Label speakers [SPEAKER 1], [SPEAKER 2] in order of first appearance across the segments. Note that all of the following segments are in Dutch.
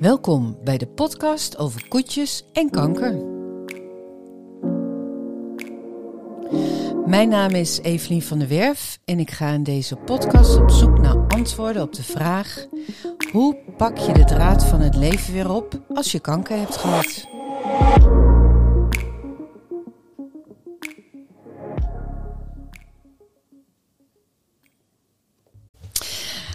[SPEAKER 1] Welkom bij de podcast over koetjes en kanker. Mijn naam is Evelien van der Werf en ik ga in deze podcast op zoek naar antwoorden op de vraag: hoe pak je de draad van het leven weer op als je kanker hebt gehad?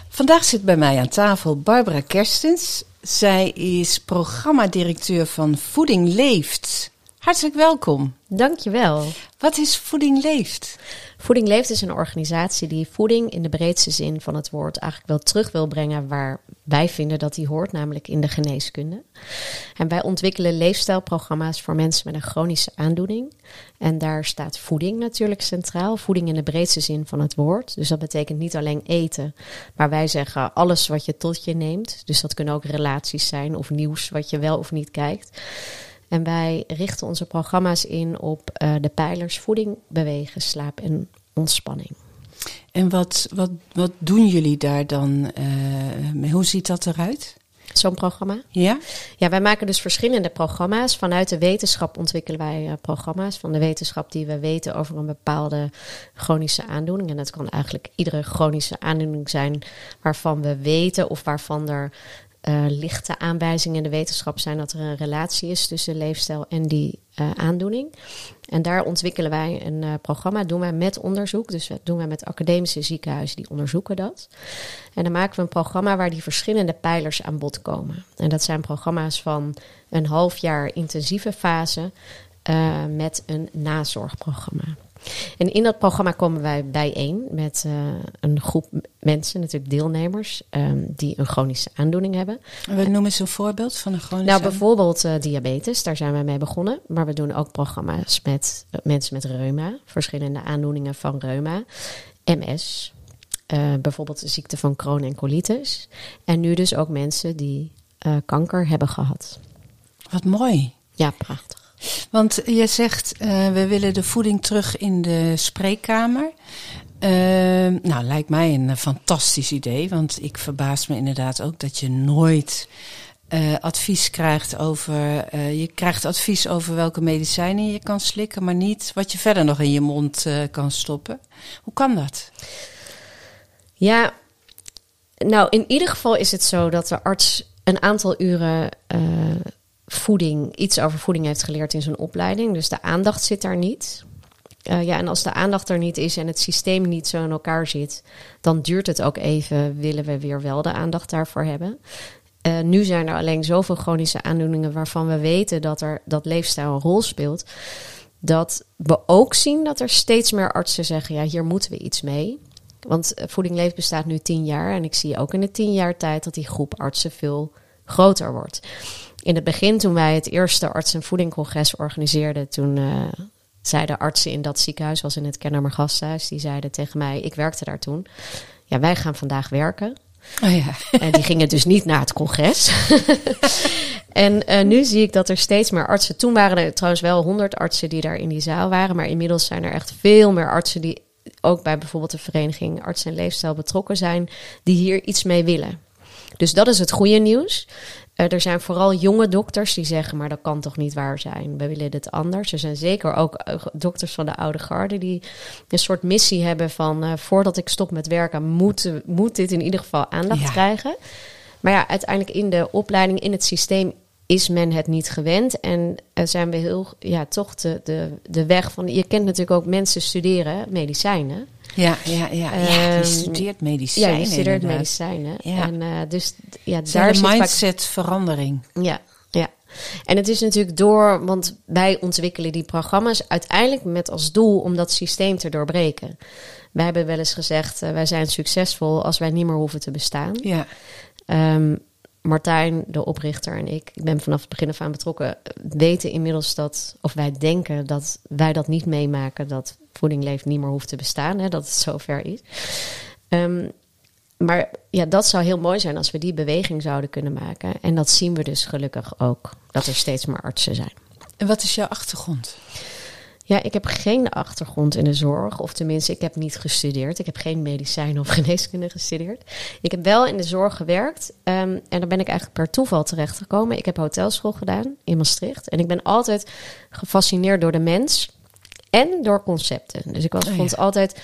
[SPEAKER 1] Vandaag zit bij mij aan tafel Barbara Kerstens. Zij is programmadirecteur van Voeding Leeft. Hartelijk welkom.
[SPEAKER 2] Dankjewel.
[SPEAKER 1] Wat is Voeding Leeft?
[SPEAKER 2] Voeding Leeft is een organisatie die voeding in de breedste zin van het woord eigenlijk wel terug wil brengen waar wij vinden dat die hoort, namelijk in de geneeskunde. En wij ontwikkelen leefstijlprogramma's voor mensen met een chronische aandoening. En daar staat voeding natuurlijk centraal. Voeding in de breedste zin van het woord. Dus dat betekent niet alleen eten, maar wij zeggen alles wat je tot je neemt. Dus dat kunnen ook relaties zijn of nieuws wat je wel of niet kijkt. En wij richten onze programma's in op uh, de pijlers voeding, bewegen, slaap en ontspanning.
[SPEAKER 1] En wat, wat, wat doen jullie daar dan? Uh, hoe ziet dat eruit?
[SPEAKER 2] Zo'n programma?
[SPEAKER 1] Ja?
[SPEAKER 2] Ja, wij maken dus verschillende programma's. Vanuit de wetenschap ontwikkelen wij uh, programma's. Van de wetenschap die we weten over een bepaalde chronische aandoening. En dat kan eigenlijk iedere chronische aandoening zijn waarvan we weten of waarvan er uh, lichte aanwijzingen in de wetenschap zijn dat er een relatie is tussen leefstijl en die uh, aandoening. En daar ontwikkelen wij een uh, programma, doen wij met onderzoek. Dus dat doen wij met academische ziekenhuizen die onderzoeken dat. En dan maken we een programma waar die verschillende pijlers aan bod komen. En dat zijn programma's van een half jaar intensieve fase met een nazorgprogramma. En in dat programma komen wij bijeen met uh, een groep mensen, natuurlijk deelnemers, um, die een chronische aandoening hebben.
[SPEAKER 1] We noemen eens een voorbeeld van een chronische
[SPEAKER 2] Nou, bijvoorbeeld uh, diabetes, daar zijn we mee begonnen. Maar we doen ook programma's met uh, mensen met reuma, verschillende aandoeningen van reuma, MS, bijvoorbeeld de ziekte van Crohn en colitis. En nu dus ook mensen die kanker hebben gehad.
[SPEAKER 1] Wat mooi.
[SPEAKER 2] Ja, prachtig.
[SPEAKER 1] Want je zegt, uh, we willen de voeding terug in de spreekkamer. Uh, nou, lijkt mij een fantastisch idee. Want ik verbaas me inderdaad ook dat je nooit advies krijgt over. je krijgt advies over welke medicijnen je kan slikken, maar niet wat je verder nog in je mond kan stoppen. Hoe kan dat?
[SPEAKER 2] Ja, nou, in ieder geval is het zo dat de arts een aantal uren voeding, iets over voeding heeft geleerd in zijn opleiding. Dus de aandacht zit daar niet. Uh, ja, en als de aandacht er niet is en het systeem niet zo in elkaar zit, dan duurt het ook even, willen we weer wel de aandacht daarvoor hebben. Uh, nu zijn er alleen zoveel chronische aandoeningen waarvan we weten dat er dat leefstijl een rol speelt. Dat we ook zien dat er steeds meer artsen zeggen: ja, hier moeten we iets mee. Want eh, Voeding Leef bestaat nu tien jaar. En ik zie ook in de tien jaar tijd dat die groep artsen veel groter wordt in het begin, toen wij het eerste arts- en voedingcongres organiseerden, toen uh, zeiden artsen in dat ziekenhuis, was in het Kennemer Gasthuis, die zeiden tegen mij, ik werkte daar toen, ja, wij gaan vandaag werken.
[SPEAKER 1] Oh ja.
[SPEAKER 2] En die gingen dus niet naar het congres. en uh, nu zie ik dat er steeds meer artsen. Toen waren er trouwens wel honderd artsen die daar in die zaal waren. Maar inmiddels zijn er echt veel meer artsen die ook bij bijvoorbeeld de vereniging Arts en Leefstijl betrokken zijn. Die hier iets mee willen. Dus dat is het goede nieuws. Uh, er zijn vooral jonge dokters die zeggen, maar dat kan toch niet waar zijn. We willen dit anders. Er zijn zeker ook uh, dokters van de oude garde die een soort missie hebben van... Uh, voordat ik stop met werken moet, moet dit in ieder geval aandacht ja. krijgen. Maar ja, uiteindelijk in de opleiding, in het systeem is men het niet gewend. En zijn we heel, ja, toch de, de, de weg van... Je kent natuurlijk ook mensen studeren medicijnen.
[SPEAKER 1] Ja, ja, ja, ja. je studeert medicijnen.
[SPEAKER 2] Ja, je studeert inderdaad. medicijnen.
[SPEAKER 1] Ja.
[SPEAKER 2] En uh, dus ja,
[SPEAKER 1] daar
[SPEAKER 2] zit
[SPEAKER 1] mindset verandering.
[SPEAKER 2] Ja, ja. En het is natuurlijk door, want wij ontwikkelen die programma's uiteindelijk met als doel om dat systeem te doorbreken. Wij hebben wel eens gezegd, uh, wij zijn succesvol als wij niet meer hoeven te bestaan.
[SPEAKER 1] Ja.
[SPEAKER 2] Um, Martijn, de oprichter en ik, ik ben vanaf het begin af aan betrokken, weten inmiddels dat, of wij denken dat wij dat niet meemaken, dat voeding leeft niet meer hoeft te bestaan, hè, dat het zover is. Um, maar ja, dat zou heel mooi zijn als we die beweging zouden kunnen maken. En dat zien we dus gelukkig ook, dat er steeds meer artsen zijn.
[SPEAKER 1] En wat is jouw achtergrond?
[SPEAKER 2] Ja, ik heb geen achtergrond in de zorg. Of tenminste, ik heb niet gestudeerd. Ik heb geen medicijn of geneeskunde gestudeerd. Ik heb wel in de zorg gewerkt. ehm, en daar ben ik eigenlijk per toeval terecht gekomen. Ik heb hotelschool gedaan in Maastricht. En ik ben altijd gefascineerd door de mens en door concepten. Dus ik was,
[SPEAKER 1] Oh, ja.
[SPEAKER 2] vond altijd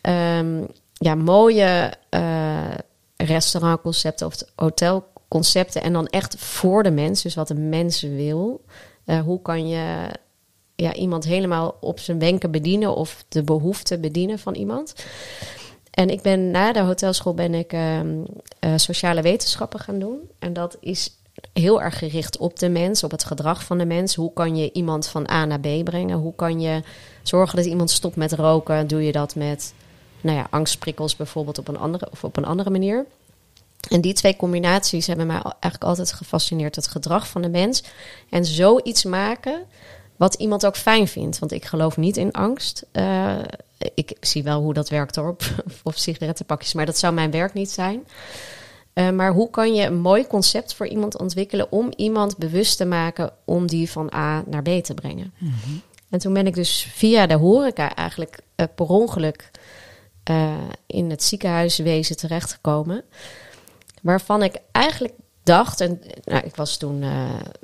[SPEAKER 2] ehm, ja, mooie eh, restaurantconcepten of hotelconcepten. En dan echt voor de mens. Dus wat de mens wil. Eh, hoe kan je ja, iemand helemaal op zijn wenken bedienen of de behoeften bedienen van iemand. En ik ben na de hotelschool ben ik ehm, eh, sociale wetenschappen gaan doen. En dat is heel erg gericht op de mens, op het gedrag van de mens. Hoe kan je iemand van A naar B brengen? Hoe kan je zorgen dat iemand stopt met roken? Doe je dat met nou ja, angstprikkels bijvoorbeeld op een andere of op een andere manier? En die twee combinaties hebben mij eigenlijk altijd gefascineerd. Het gedrag van de mens en zoiets maken wat iemand ook fijn vindt. Want ik geloof niet in angst. Eh, ik zie wel hoe dat werkt hoor, op, op sigarettenpakjes, maar dat zou mijn werk niet zijn. Eh, maar hoe kan je een mooi concept voor iemand ontwikkelen om iemand bewust te maken om die van A naar B te brengen? En toen ben ik dus via de horeca eigenlijk eh, per ongeluk eh, in het ziekenhuiswezen terechtgekomen. Waarvan ik eigenlijk dacht, en nou, ik was toen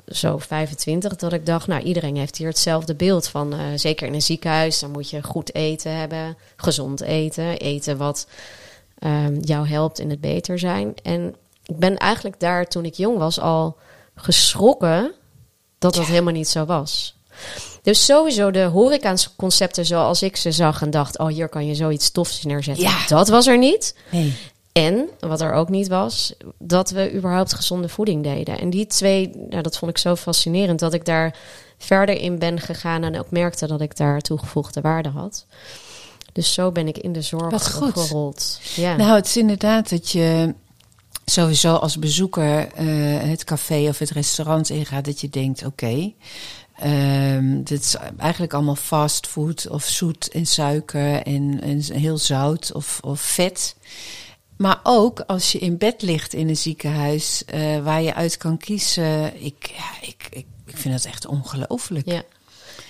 [SPEAKER 2] zo 25, dat ik dacht, nou iedereen heeft hier hetzelfde beeld van. zeker in een ziekenhuis, dan moet je goed eten hebben, gezond eten, eten wat ehm, jou helpt in het beter zijn. En ik ben eigenlijk daar toen ik jong was al geschrokken dat dat helemaal niet zo was. Dus sowieso de horecaconcepten zoals ik ze zag en dacht, oh hier kan je zoiets tofs neerzetten.
[SPEAKER 1] Ja.
[SPEAKER 2] Dat was er niet.
[SPEAKER 1] Nee.
[SPEAKER 2] En wat er ook niet was, dat we überhaupt gezonde voeding deden. En die twee, nou, dat vond ik zo fascinerend dat ik daar verder in ben gegaan en ook merkte dat ik daar toegevoegde waarde had. Dus zo ben ik in de zorg gerold. Ja.
[SPEAKER 1] Nou, het is inderdaad dat je sowieso als bezoeker eh, het café of het restaurant ingaat, dat je denkt: oké, ehm, dit is eigenlijk allemaal fastfood of zoet en suiker en, en heel zout of, of vet. Maar ook als je in bed ligt in een ziekenhuis eh, waar je uit kan kiezen. Ik, ja, ik, ik, ik vind dat echt ongelooflijk.
[SPEAKER 2] Ja.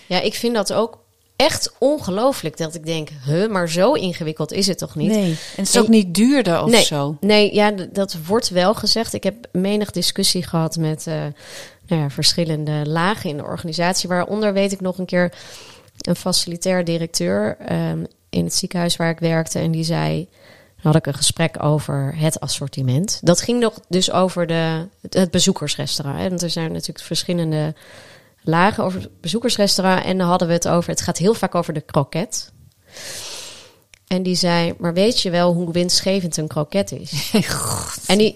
[SPEAKER 2] ja, ik vind dat ook echt ongelooflijk dat ik denk, huh, maar zo ingewikkeld is het toch niet?
[SPEAKER 1] Nee, en het is
[SPEAKER 2] En-
[SPEAKER 1] ook niet duurder of
[SPEAKER 2] nee,
[SPEAKER 1] zo.
[SPEAKER 2] Nee, ja, dat wordt wel gezegd. Ik heb menig discussie gehad met eh, nou ja, verschillende lagen in de organisatie. Waaronder weet ik nog een keer een facilitair directeur ehm, in het ziekenhuis waar ik werkte. En die zei, dan had ik een gesprek over het assortiment. Dat ging nog dus over de, het, het bezoekersrestaurant. Hè? Want er zijn natuurlijk verschillende lagen over het bezoekersrestaurant. En dan hadden we het over, het gaat heel vaak over de kroket. En die zei, maar weet je wel hoe winstgevend een kroket is? En, die,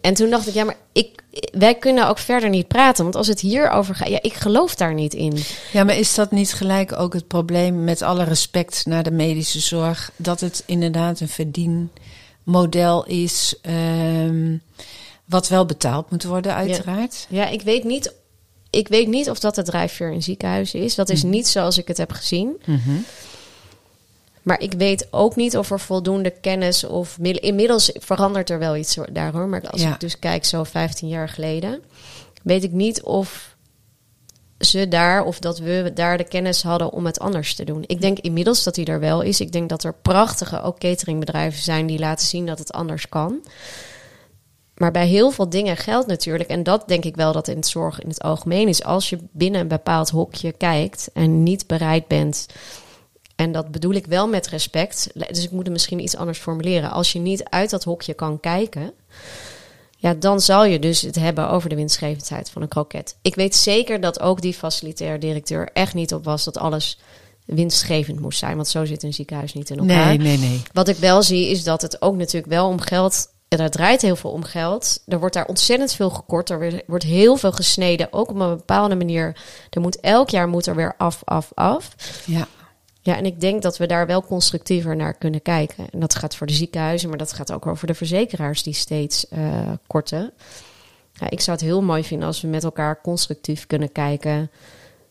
[SPEAKER 2] en toen dacht ik, ja, maar ik, wij kunnen ook verder niet praten. Want als het hierover gaat, ja, ik geloof daar niet in.
[SPEAKER 1] Ja, maar is dat niet gelijk ook het probleem, met alle respect naar de medische zorg, dat het inderdaad een verdienmodel is, ehm, wat wel betaald moet worden, uiteraard?
[SPEAKER 2] Ja, ik weet niet, ik weet niet of dat de drijfveer in ziekenhuizen is. Dat is niet zoals ik het heb gezien.
[SPEAKER 1] Mhm.
[SPEAKER 2] Maar ik weet ook niet of er voldoende kennis of. Inmiddels verandert er wel iets daar hoor. Maar als
[SPEAKER 1] Ja.
[SPEAKER 2] ik dus kijk zo 15 jaar geleden... weet ik niet of ze daar of dat we daar de kennis hadden om het anders te doen. Ik denk inmiddels dat die er wel is. Ik denk dat er prachtige ook cateringbedrijven zijn die laten zien dat het anders kan. Maar bij heel veel dingen geldt natuurlijk, en dat denk ik wel dat in het zorg in het algemeen is, als je binnen een bepaald hokje kijkt en niet bereid bent, en dat bedoel ik wel met respect, dus ik moet het misschien iets anders formuleren. Als je niet uit dat hokje kan kijken, ja, dan zal je dus het hebben over de winstgevendheid van een kroket. Ik weet zeker dat ook die facilitair directeur echt niet op was dat alles winstgevend moest zijn, want zo zit een ziekenhuis niet in elkaar.
[SPEAKER 1] Nee, nee, nee.
[SPEAKER 2] Wat ik wel zie is dat het ook natuurlijk wel om geld. Er draait heel veel om geld. Er wordt daar ontzettend veel gekort. Er wordt heel veel gesneden. Ook op een bepaalde manier. Er moet elk jaar moet er weer af, af, af.
[SPEAKER 1] Ja.
[SPEAKER 2] Ja, en ik denk dat we daar wel constructiever naar kunnen kijken. En dat gaat voor de ziekenhuizen, maar dat gaat ook over de verzekeraars die steeds eh, korten. Ja, ik zou het heel mooi vinden als we met elkaar constructief kunnen kijken.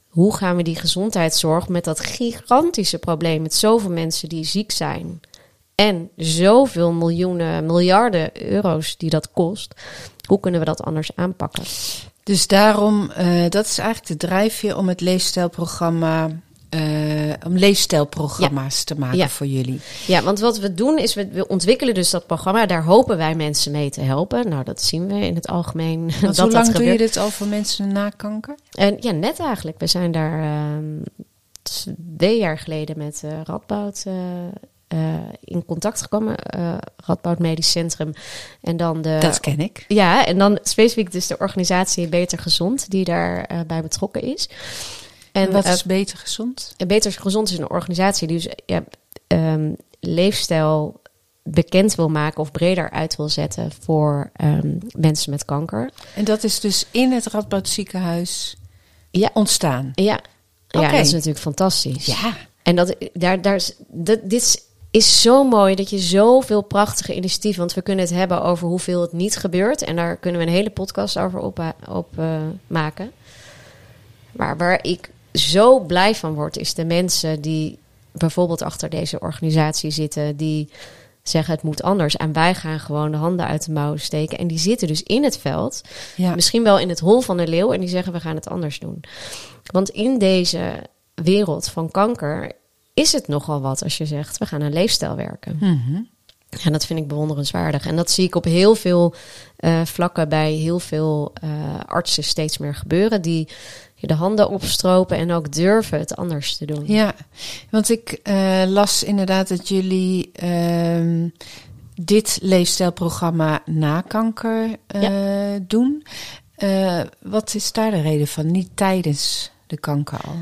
[SPEAKER 2] Hoe gaan we die gezondheidszorg met dat gigantische probleem met zoveel mensen die ziek zijn en zoveel miljoenen, miljarden euro's die dat kost, hoe kunnen we dat anders aanpakken?
[SPEAKER 1] Dus daarom, eh, dat is eigenlijk de drijfveer om het leefstijlprogramma eh, om leefstijlprogramma's te maken
[SPEAKER 2] Ja.
[SPEAKER 1] voor jullie.
[SPEAKER 2] Ja, want wat we doen is, we, we ontwikkelen dus dat programma. Daar hopen wij mensen mee te helpen. Nou, dat zien we in het algemeen.
[SPEAKER 1] Want
[SPEAKER 2] dat
[SPEAKER 1] hoe
[SPEAKER 2] dat
[SPEAKER 1] lang doe je dit al voor mensen na kanker?
[SPEAKER 2] En ja, net eigenlijk. We zijn daar ehm, twee jaar geleden met eh, Radboud eh, eh, in contact gekomen. eh Radboud Medisch Centrum. En dan de...
[SPEAKER 1] dat ken ik.
[SPEAKER 2] Ja, en dan specifiek dus de organisatie Beter Gezond, die daarbij bij betrokken is.
[SPEAKER 1] En wat
[SPEAKER 2] eh,
[SPEAKER 1] is beter gezond?
[SPEAKER 2] Beter Gezond is een organisatie die dus ja, ehm, leefstijl bekend wil maken of breder uit wil zetten voor ehm, mensen met kanker.
[SPEAKER 1] En dat is dus in het Radboud ziekenhuis
[SPEAKER 2] Ja.
[SPEAKER 1] ontstaan.
[SPEAKER 2] Ja, ja dat is natuurlijk fantastisch.
[SPEAKER 1] Ja.
[SPEAKER 2] En dat, daar, daar, dat, dit is, is zo mooi dat je zoveel prachtige initiatieven... want we kunnen het hebben over hoeveel het niet gebeurt... en daar kunnen we een hele podcast over op, op eh, maken. Maar waar ik zo blij van word... is de mensen die bijvoorbeeld achter deze organisatie zitten... die zeggen het moet anders. En wij gaan gewoon de handen uit de mouwen steken. En die zitten dus in het veld...
[SPEAKER 1] Ja.
[SPEAKER 2] Misschien wel in het hol van de leeuw en die zeggen we gaan het anders doen. Want in deze wereld van kanker is het nogal wat als je zegt we gaan aan leefstijl werken.
[SPEAKER 1] Mhm.
[SPEAKER 2] En dat vind ik bewonderenswaardig. En dat zie ik op heel veel eh, vlakken bij heel veel eh, artsen steeds meer gebeuren. Die de handen opstropen en ook durven het anders te doen.
[SPEAKER 1] Ja, want ik eh, las inderdaad dat jullie ehm, dit leefstijlprogramma na kanker doen. Wat is daar de reden van? Niet tijdens de kanker al.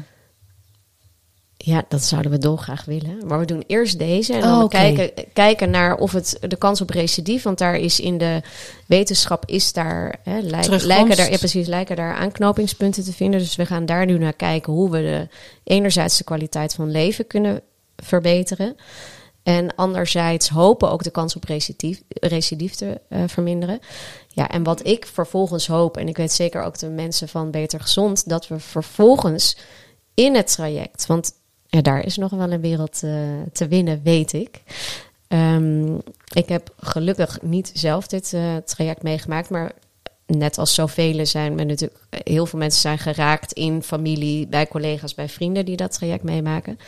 [SPEAKER 2] Ja, dat zouden we dolgraag willen. Maar we doen eerst deze en dan
[SPEAKER 1] Oh,
[SPEAKER 2] kijken, kijken naar of het de kans op recidief, want daar is in de wetenschap is daar hè, lijk- lijken daar ja, precies lijken daar aanknopingspunten te vinden. Dus we gaan daar nu naar kijken hoe we de enerzijds de kwaliteit van leven kunnen verbeteren. En anderzijds hopen ook de kans op recidief, recidief te eh, verminderen. Ja, en wat ik vervolgens hoop, en ik weet zeker ook de mensen van Beter Gezond, dat we vervolgens in het traject, want ja, daar is nog wel een wereld eh, te winnen, weet ik. Ehm, ik heb gelukkig niet zelf dit eh, traject meegemaakt, maar net als zoveel zijn we natuurlijk, heel veel mensen zijn geraakt in familie, bij collega's, bij vrienden die dat traject meemaken.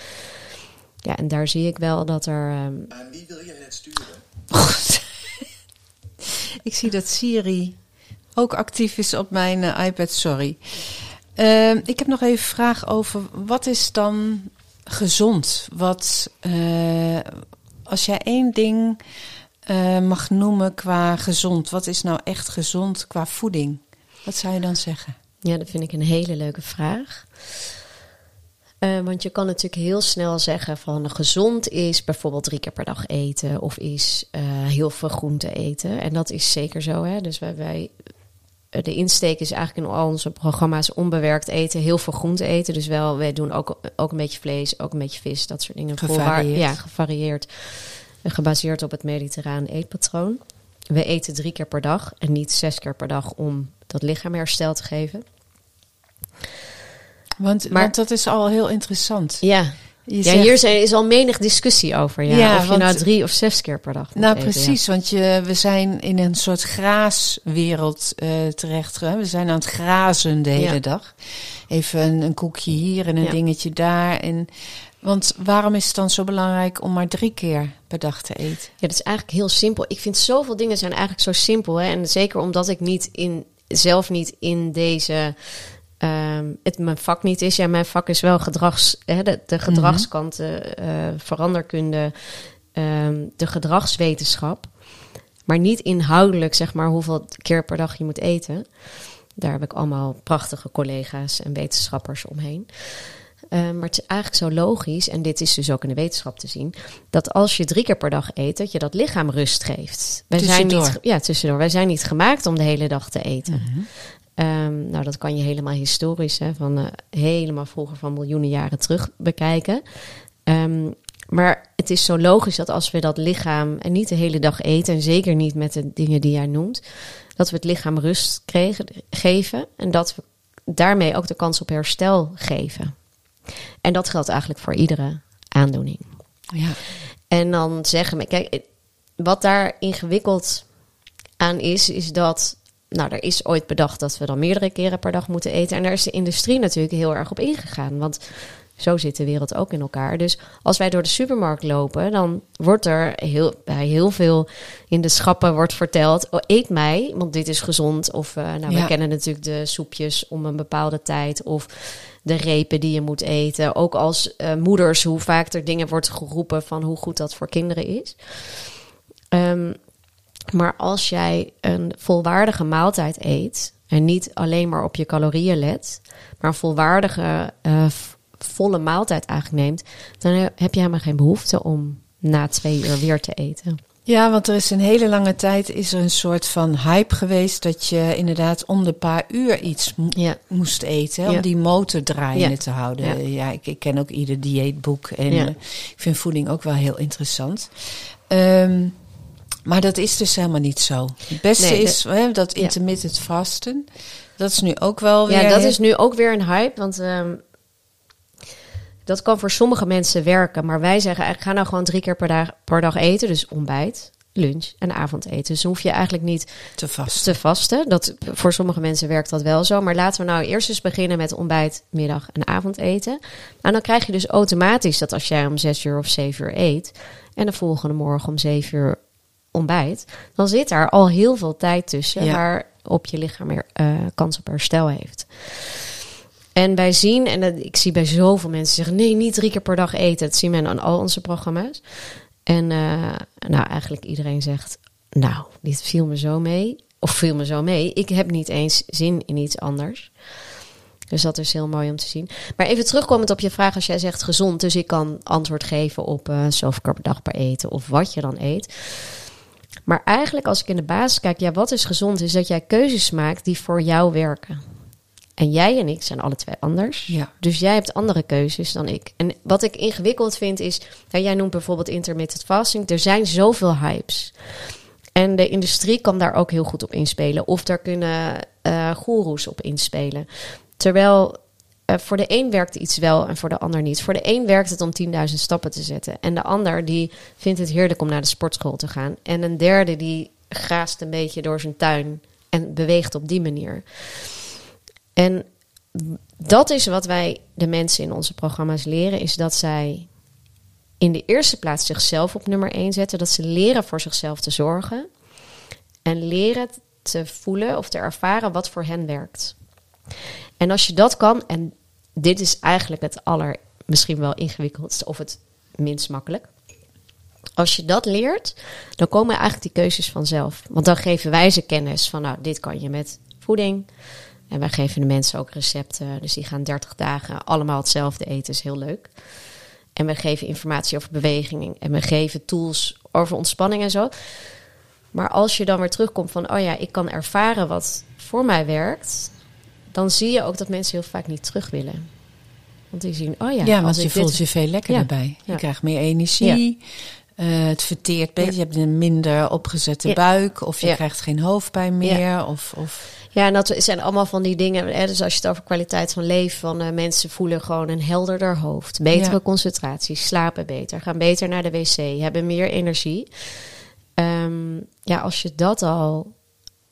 [SPEAKER 2] Ja, en daar zie ik wel dat er. ehm,
[SPEAKER 3] Aan wie wil jij het sturen?
[SPEAKER 1] ik zie dat Siri ook actief is op mijn eh, iPad, sorry. Ehm, ik heb nog even een vraag over wat is dan gezond? Wat, eh, als jij één ding eh, mag noemen qua gezond, wat is nou echt gezond qua voeding? Wat zou je dan zeggen?
[SPEAKER 2] Ja, dat vind ik een hele leuke vraag. Eh, want je kan natuurlijk heel snel zeggen van gezond is bijvoorbeeld drie keer per dag eten of is heel veel groente eten. En dat is zeker zo. Hè? Dus wij, wij, de insteek is eigenlijk in al onze programma's onbewerkt eten, heel veel groente eten. Dus wel, wij doen ook, ook een beetje vlees, ook een beetje vis, dat soort dingen.
[SPEAKER 1] Gevarieerd.
[SPEAKER 2] Ja, gevarieerd. Eh, Gebaseerd op het mediterraan eetpatroon. We eten drie keer per dag en niet zes keer per dag om dat lichaam herstel te geven.
[SPEAKER 1] Want,
[SPEAKER 2] Maar-
[SPEAKER 1] want dat is al heel interessant.
[SPEAKER 2] Ja,
[SPEAKER 1] Je
[SPEAKER 2] ja
[SPEAKER 1] zegt-
[SPEAKER 2] hier is, is al menig discussie over. Ja,
[SPEAKER 1] Ja,
[SPEAKER 2] of je
[SPEAKER 1] want-
[SPEAKER 2] nou drie of zes keer per dag
[SPEAKER 1] Nou,
[SPEAKER 2] eten,
[SPEAKER 1] precies, want je, we zijn in een soort graaswereld eh terecht. Hè? We zijn aan het grazen de hele dag. Even een, een koekje hier en een dingetje daar. En, want waarom is het dan zo belangrijk om maar drie keer per dag te eten?
[SPEAKER 2] Ja, dat is eigenlijk heel simpel. Ik vind zoveel dingen zijn eigenlijk zo simpel. Hè? En zeker omdat ik niet in, zelf niet in deze... ehm, het mijn vak niet is. Ja, mijn vak is wel gedrags, hè, de, de gedragskanten, eh, veranderkunde, ehm, de gedragswetenschap. Maar niet inhoudelijk, zeg maar, hoeveel keer per dag je moet eten. Daar heb ik allemaal prachtige collega's en wetenschappers omheen. Eh, maar het is eigenlijk zo logisch, en dit is dus ook in de wetenschap te zien, dat als je drie keer per dag eet, dat je dat lichaam rust geeft. Wij zijn niet, ja, tussendoor. Wij zijn niet gemaakt om de hele dag te eten. Ehm, nou, dat kan je helemaal historisch, hè, van eh, helemaal vroeger van miljoenen jaren terug bekijken. Ehm, maar het is zo logisch dat als we dat lichaam en niet de hele dag eten, en zeker niet met de dingen die jij noemt, dat we het lichaam rust kregen, geven en dat we daarmee ook de kans op herstel geven. En dat geldt eigenlijk voor iedere aandoening.
[SPEAKER 1] Ja.
[SPEAKER 2] En dan zeggen we, kijk, wat daar ingewikkeld aan is, is dat, nou, er is ooit bedacht dat we dan meerdere keren per dag moeten eten. En daar is de industrie natuurlijk heel erg op ingegaan. Want Zo zit de wereld ook in elkaar. Dus als wij door de supermarkt lopen, dan wordt er heel, bij heel veel in de schappen wordt verteld: oh, eet mij, want dit is gezond. Of uh, nou,
[SPEAKER 1] Ja.
[SPEAKER 2] we kennen natuurlijk de soepjes om een bepaalde tijd. Of de repen die je moet eten. Ook als eh, moeders, hoe vaak er dingen wordt geroepen van hoe goed dat voor kinderen is. Ehm, maar als jij een volwaardige maaltijd eet en niet alleen maar op je calorieën let, maar een volwaardige, eh, volle maaltijd eigenlijk neemt, dan he- heb je helemaal geen behoefte om na twee uur weer te eten.
[SPEAKER 1] Ja, want er is een hele lange tijd is er een soort van hype geweest dat je inderdaad om de paar uur iets
[SPEAKER 2] Ja,
[SPEAKER 1] moest eten
[SPEAKER 2] Ja.
[SPEAKER 1] om die motor draaiende
[SPEAKER 2] Ja.
[SPEAKER 1] te houden.
[SPEAKER 2] Ja.
[SPEAKER 1] Ik, ik ken ook ieder dieetboek en eh, ik vind voeding ook wel heel interessant. Ehm, maar dat is dus helemaal niet zo. Het beste
[SPEAKER 2] Nee, de-
[SPEAKER 1] is hè, dat
[SPEAKER 2] Ja.
[SPEAKER 1] intermittent vasten. Dat is nu ook wel weer.
[SPEAKER 2] ja dat is nu ook weer een hype, want ehm, dat kan voor sommige mensen werken. Maar wij zeggen eigenlijk, ga nou gewoon drie keer per dag, per dag eten. Dus ontbijt, lunch en avondeten. Dus hoef je eigenlijk niet
[SPEAKER 1] te vast.
[SPEAKER 2] te vasten. Dat, voor sommige mensen werkt dat wel zo. Maar laten we nou eerst eens beginnen met ontbijt, middag en avondeten. En dan krijg je dus automatisch dat als jij om zes uur of zeven uur eet... en de volgende morgen om zeven uur ontbijt... dan zit daar al heel veel tijd tussen...
[SPEAKER 1] Ja.
[SPEAKER 2] waarop je lichaam weer eh, kans op herstel heeft. En wij zien, en dat, ik zie bij zoveel mensen zeggen... nee, niet drie keer per dag eten. Dat zien we aan al onze programma's. En eh, nou, eigenlijk iedereen zegt... nou, dit viel me zo mee. Of viel me zo mee. Ik heb niet eens zin in iets anders. Dus dat is heel mooi om te zien. Maar even terugkomend op je vraag, als jij zegt gezond, dus ik kan antwoord geven op eh zoveel per dag per eten of wat je dan eet. Maar eigenlijk, als ik in de basis kijk, ja, wat is gezond, is dat jij keuzes maakt die voor jou werken. En jij en ik zijn alle twee anders.
[SPEAKER 1] Ja.
[SPEAKER 2] Dus jij hebt andere keuzes dan ik. En wat ik ingewikkeld vind is, nou, jij noemt bijvoorbeeld intermittent fasting. Er zijn zoveel hypes. En de industrie kan daar ook heel goed op inspelen. Of daar kunnen goeroes op inspelen. Terwijl eh, voor de een werkt iets wel en voor de ander niet. Voor de een werkt het om 10.000 stappen te zetten. En de ander die vindt het heerlijk om naar de sportschool te gaan. En een derde die graast een beetje door zijn tuin en beweegt op die manier. En dat is wat wij de mensen in onze programma's leren, is dat zij in de eerste plaats zichzelf op nummer 1 zetten. Dat ze leren voor zichzelf te zorgen. En leren te voelen of te ervaren wat voor hen werkt. En als je dat kan, en dit is eigenlijk het aller, misschien wel ingewikkeldste of het minst makkelijk. Als je dat leert, dan komen eigenlijk die keuzes vanzelf. Want dan geven wij ze kennis van, nou, dit kan je met voeding. En wij geven de mensen ook recepten. Dus die gaan 30 dagen allemaal hetzelfde eten, is heel leuk. En we geven informatie over beweging. En we geven tools over ontspanning en zo. Maar als je dan weer terugkomt van, oh ja, ik kan ervaren wat voor mij werkt. Dan zie je ook dat mensen heel vaak niet terug willen. Want die zien, oh ja,
[SPEAKER 1] Ja,
[SPEAKER 2] als
[SPEAKER 1] want je
[SPEAKER 2] dit-
[SPEAKER 1] voelt je veel lekkerder
[SPEAKER 2] Ja,
[SPEAKER 1] bij. Je
[SPEAKER 2] ja.
[SPEAKER 1] krijgt meer energie. Eh, het verteert beter. Je hebt een minder opgezette buik. Of je krijgt geen hoofdpijn meer. Of, of...
[SPEAKER 2] Ja, en dat zijn allemaal van die dingen. Hè, dus als je het over kwaliteit van leven van eh, mensen voelen gewoon een helderder hoofd, betere concentratie, slapen beter, gaan beter naar de wc, hebben meer energie. Ehm, ja, als je dat al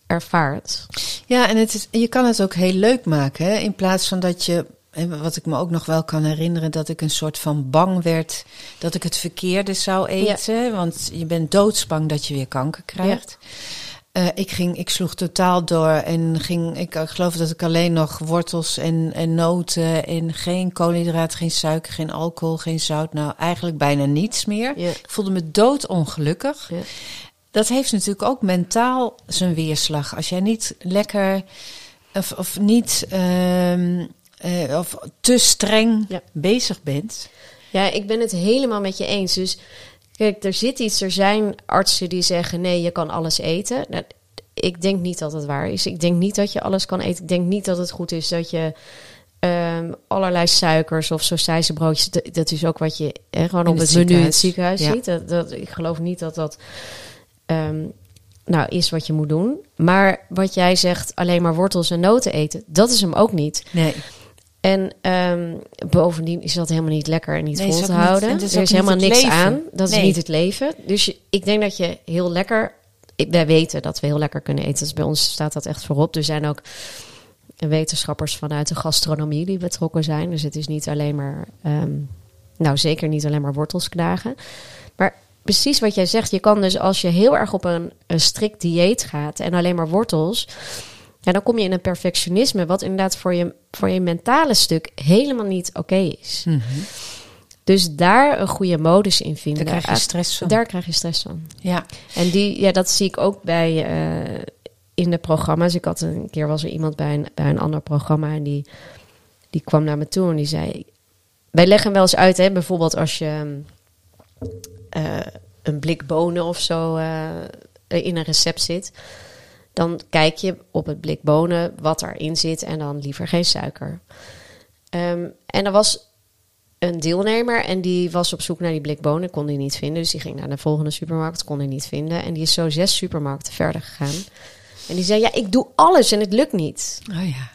[SPEAKER 2] ervaart.
[SPEAKER 1] Ja, en het is, je kan het ook heel leuk maken. Hè? In plaats van dat je, en wat ik me ook nog wel kan herinneren, dat ik een soort van bang werd dat ik het verkeerde zou eten. Want je bent doodsbang dat je weer kanker krijgt. Eh, ik, ging, ik sloeg totaal door en ging, ik, ik geloof dat ik alleen nog wortels en, en noten en geen koolhydraat, geen suiker, geen alcohol, geen zout. Nou, eigenlijk bijna niets meer.
[SPEAKER 2] Ja.
[SPEAKER 1] Ik voelde me doodongelukkig. Dat heeft natuurlijk ook mentaal zijn weerslag. Als jij niet lekker of, of niet ehm, eh, of te streng
[SPEAKER 2] Ja.
[SPEAKER 1] bezig bent.
[SPEAKER 2] Ja, ik ben het helemaal met je eens. Dus kijk, er zit iets. Er zijn artsen die zeggen: nee, je kan alles eten. Nou, ik denk niet dat het waar is. Ik denk niet dat je alles kan eten. Ik denk niet dat het goed is dat je ehm, allerlei suikers of broodjes. Dat, dat is ook wat je gewoon op
[SPEAKER 1] het
[SPEAKER 2] het, menu in het
[SPEAKER 1] ziekenhuis.
[SPEAKER 2] ziekenhuis
[SPEAKER 1] Ja.
[SPEAKER 2] ziet. Dat, dat, ik geloof niet dat dat. Ehm, nou, is wat je moet doen. Maar wat jij zegt, alleen maar wortels en noten eten, dat is hem ook niet.
[SPEAKER 1] Nee.
[SPEAKER 2] En ehm, bovendien is dat helemaal niet lekker en niet
[SPEAKER 1] Nee,
[SPEAKER 2] vol te
[SPEAKER 1] niet-
[SPEAKER 2] houden.
[SPEAKER 1] is
[SPEAKER 2] er is
[SPEAKER 1] niet
[SPEAKER 2] helemaal niks
[SPEAKER 1] leven.
[SPEAKER 2] aan. Dat
[SPEAKER 1] Nee.
[SPEAKER 2] is niet het leven. Dus je- ik denk dat je heel lekker... ik- Wij weten dat we heel lekker kunnen eten. Dus bij ons staat dat echt voorop. Er zijn ook wetenschappers vanuit de gastronomie die betrokken zijn. Dus het is niet alleen maar, ehm, nou zeker niet alleen maar wortels knagen. Maar precies wat jij zegt, je kan dus als je heel erg op een, een strikt dieet gaat en alleen maar wortels, ja, dan kom je in een perfectionisme, wat inderdaad voor je, voor je mentale stuk helemaal niet oké is.
[SPEAKER 1] Mhm.
[SPEAKER 2] Dus daar een goede modus in vinden.
[SPEAKER 1] Daar krijg je stress van.
[SPEAKER 2] Daar krijg je stress van.
[SPEAKER 1] Ja.
[SPEAKER 2] En die, ja, dat zie ik ook bij eh, in de programma's. Ik had een keer was er iemand bij een, bij een ander programma en die, die kwam naar me toe en die zei: Wij leggen wel eens uit, hè, bijvoorbeeld als je eh, een blik bonen of zo eh, in een recept zit. Dan kijk je op het blik bonen wat erin zit en dan liever geen suiker. Ehm, en er was een deelnemer en die was op zoek naar die blik bonen, kon die niet vinden. Dus die ging naar de volgende supermarkt, kon die niet vinden. En die is zo zes supermarkten verder gegaan. En die zei, ja, ik doe alles en het lukt niet.
[SPEAKER 1] Oh ja.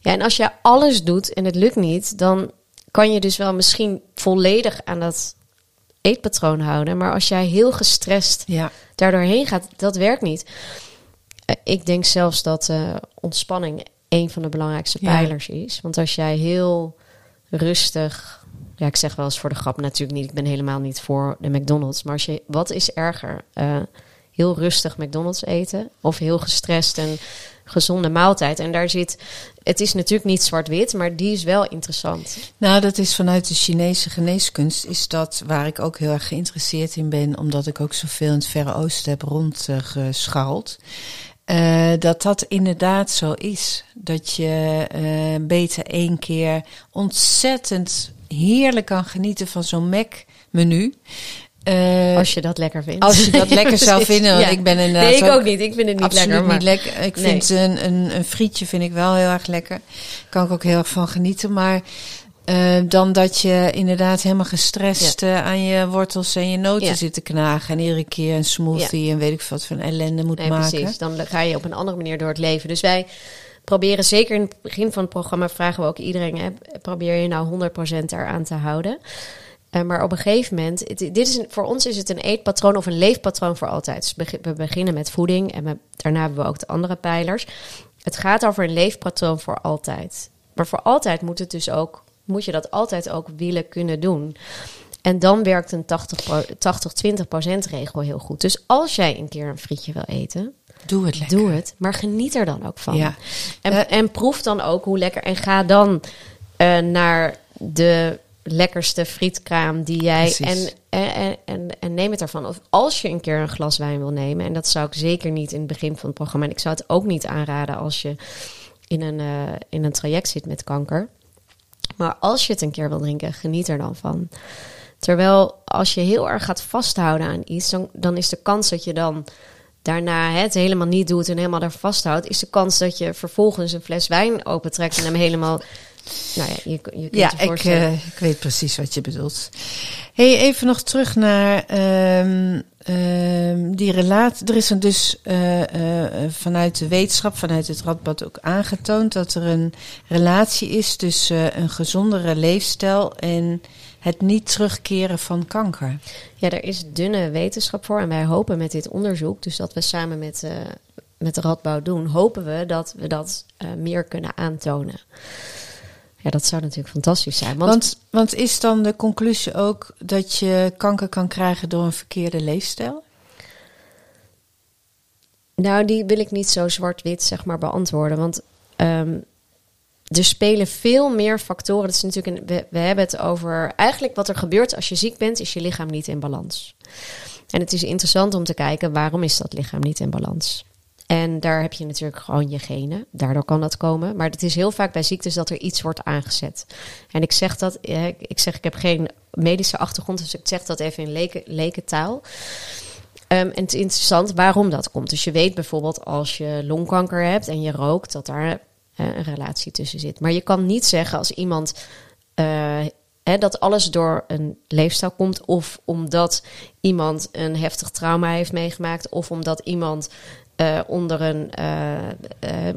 [SPEAKER 2] Ja, en als je alles doet en het lukt niet, dan kan je dus wel misschien volledig aan dat eetpatroon houden. Maar als jij heel gestrest
[SPEAKER 1] Ja.
[SPEAKER 2] daardoorheen gaat, dat werkt niet. Eh, Ik denk zelfs dat eh, ontspanning een van de belangrijkste
[SPEAKER 1] Ja.
[SPEAKER 2] pijlers is. Want als jij heel rustig, ja, ik zeg wel eens voor de grap natuurlijk niet, ik ben helemaal niet voor de McDonald's. Maar als je, wat is erger? Eh, heel rustig McDonald's eten of heel gestrest en gezonde maaltijd. En daar zit, het is natuurlijk niet zwart-wit, maar die is wel interessant.
[SPEAKER 1] Nou, dat is vanuit de Chinese geneeskunst, is dat waar ik ook heel erg geïnteresseerd in ben, omdat ik ook zoveel in het Verre Oosten heb rondgescharreld. Eh, dat dat inderdaad zo is. Dat je eh, beter één keer ontzettend heerlijk kan genieten van zo'n Mac-menu. Eh,
[SPEAKER 2] Als je dat lekker vindt.
[SPEAKER 1] als je dat lekker zou vinden. Want
[SPEAKER 2] Ja.
[SPEAKER 1] ik ben inderdaad
[SPEAKER 2] Nee, ik
[SPEAKER 1] ook
[SPEAKER 2] ook niet. Ik vind het niet lekker. Maar...
[SPEAKER 1] niet lekker. Ik
[SPEAKER 2] Nee.
[SPEAKER 1] vind een, een, een frietje vind ik wel heel erg lekker. Kan ik ook heel erg van genieten. Maar eh, dan dat je inderdaad helemaal gestrest eh, aan je wortels en je noten
[SPEAKER 2] Ja.
[SPEAKER 1] zit te knagen. En iedere keer een smoothie en weet ik wat voor ellende moet
[SPEAKER 2] Nee,
[SPEAKER 1] maken.
[SPEAKER 2] precies. Dan ga je op een andere manier door het leven. Dus wij proberen, zeker in het begin van het programma, vragen we ook iedereen: hè, probeer je nou 100% eraan te houden. Eh, maar op een gegeven moment, het- dit is een- voor ons is het een eetpatroon of een leefpatroon voor altijd. Dus we beginnen met voeding en we- daarna hebben we ook de andere pijlers. Het gaat over een leefpatroon voor altijd. Maar voor altijd moet het dus ook, moet je dat altijd ook willen kunnen doen. En dan werkt een 80-20% regel heel goed. Dus als jij een keer een frietje wil eten,
[SPEAKER 1] Doe het lekker.
[SPEAKER 2] doe het. Maar geniet er dan ook van.
[SPEAKER 1] Ja.
[SPEAKER 2] En,
[SPEAKER 1] Eh,
[SPEAKER 2] en proef dan ook hoe lekker. En ga dan eh, naar de lekkerste frietkraam die jij. En, en, en, en neem het ervan. Of als je een keer een glas wijn wil nemen. En dat zou ik zeker niet in het begin van het programma. En ik zou het ook niet aanraden als je in een, eh, in een traject zit met kanker. Maar als je het een keer wil drinken, geniet er dan van. Terwijl als je heel erg gaat vasthouden aan iets, dan, dan is de kans dat je dan daarna het helemaal niet doet en helemaal daar vasthoudt, is de kans dat je vervolgens een fles wijn opentrekt en hem helemaal. Nou ja, je, je kunt
[SPEAKER 1] Ja, ik, eh, ik weet precies wat je bedoelt. Hey, even nog terug naar ehm, ehm, die relatie. Er is een dus eh, eh, vanuit de wetenschap, vanuit het Radboud ook aangetoond dat er een relatie is tussen een gezondere leefstijl en het niet terugkeren van kanker.
[SPEAKER 2] Ja, er is dunne wetenschap voor. En wij hopen met dit onderzoek, dus dat we samen met, met de Radboud doen, hopen we dat we dat meer kunnen aantonen. Ja, dat zou natuurlijk fantastisch zijn. Want,
[SPEAKER 1] Want, want is dan de conclusie ook dat je kanker kan krijgen door een verkeerde leefstijl?
[SPEAKER 2] nou, die wil ik niet zo zwart-wit zeg maar beantwoorden. Want ehm, er spelen veel meer factoren. Dat is natuurlijk een, we, we hebben het over. Eigenlijk wat er gebeurt als je ziek bent, is je lichaam niet in balans. En het is interessant om te kijken waarom is dat lichaam niet in balans. En daar heb je natuurlijk gewoon je genen. Daardoor kan dat komen. Maar het is heel vaak bij ziektes dat er iets wordt aangezet. En ik zeg dat, eh, ik zeg, ik heb geen medische achtergrond, dus ik zeg dat even in leken, lekentaal. Ehm, en het is interessant waarom dat komt. Dus je weet bijvoorbeeld als je longkanker hebt en je rookt, dat daar eh, een relatie tussen zit. Maar je kan niet zeggen als iemand eh, dat alles door een leefstijl komt, of omdat iemand een heftig trauma heeft meegemaakt, of omdat iemand eh, onder een eh, eh,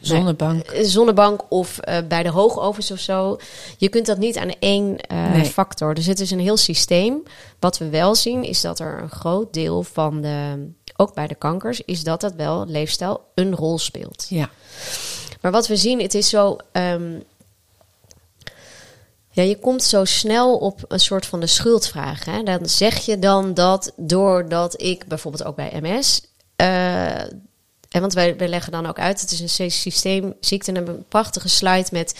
[SPEAKER 1] Zonnebank.
[SPEAKER 2] zonnebank of bij de hoogovens of zo. Je kunt dat niet aan één
[SPEAKER 1] Nee.
[SPEAKER 2] factor. Dus het is een heel systeem. Wat we wel zien is dat er een groot deel van de, ook bij de kankers, is dat dat wel leefstijl een rol speelt.
[SPEAKER 1] Ja.
[SPEAKER 2] Maar wat we zien, het is zo. ehm, ja, je komt zo snel op een soort van de schuldvraag. Hè? Dan zeg je dan dat doordat ik bijvoorbeeld ook bij MS. eh, en want wij, wij leggen dan ook uit, het is een systeemziekte. En hebben een prachtige slide met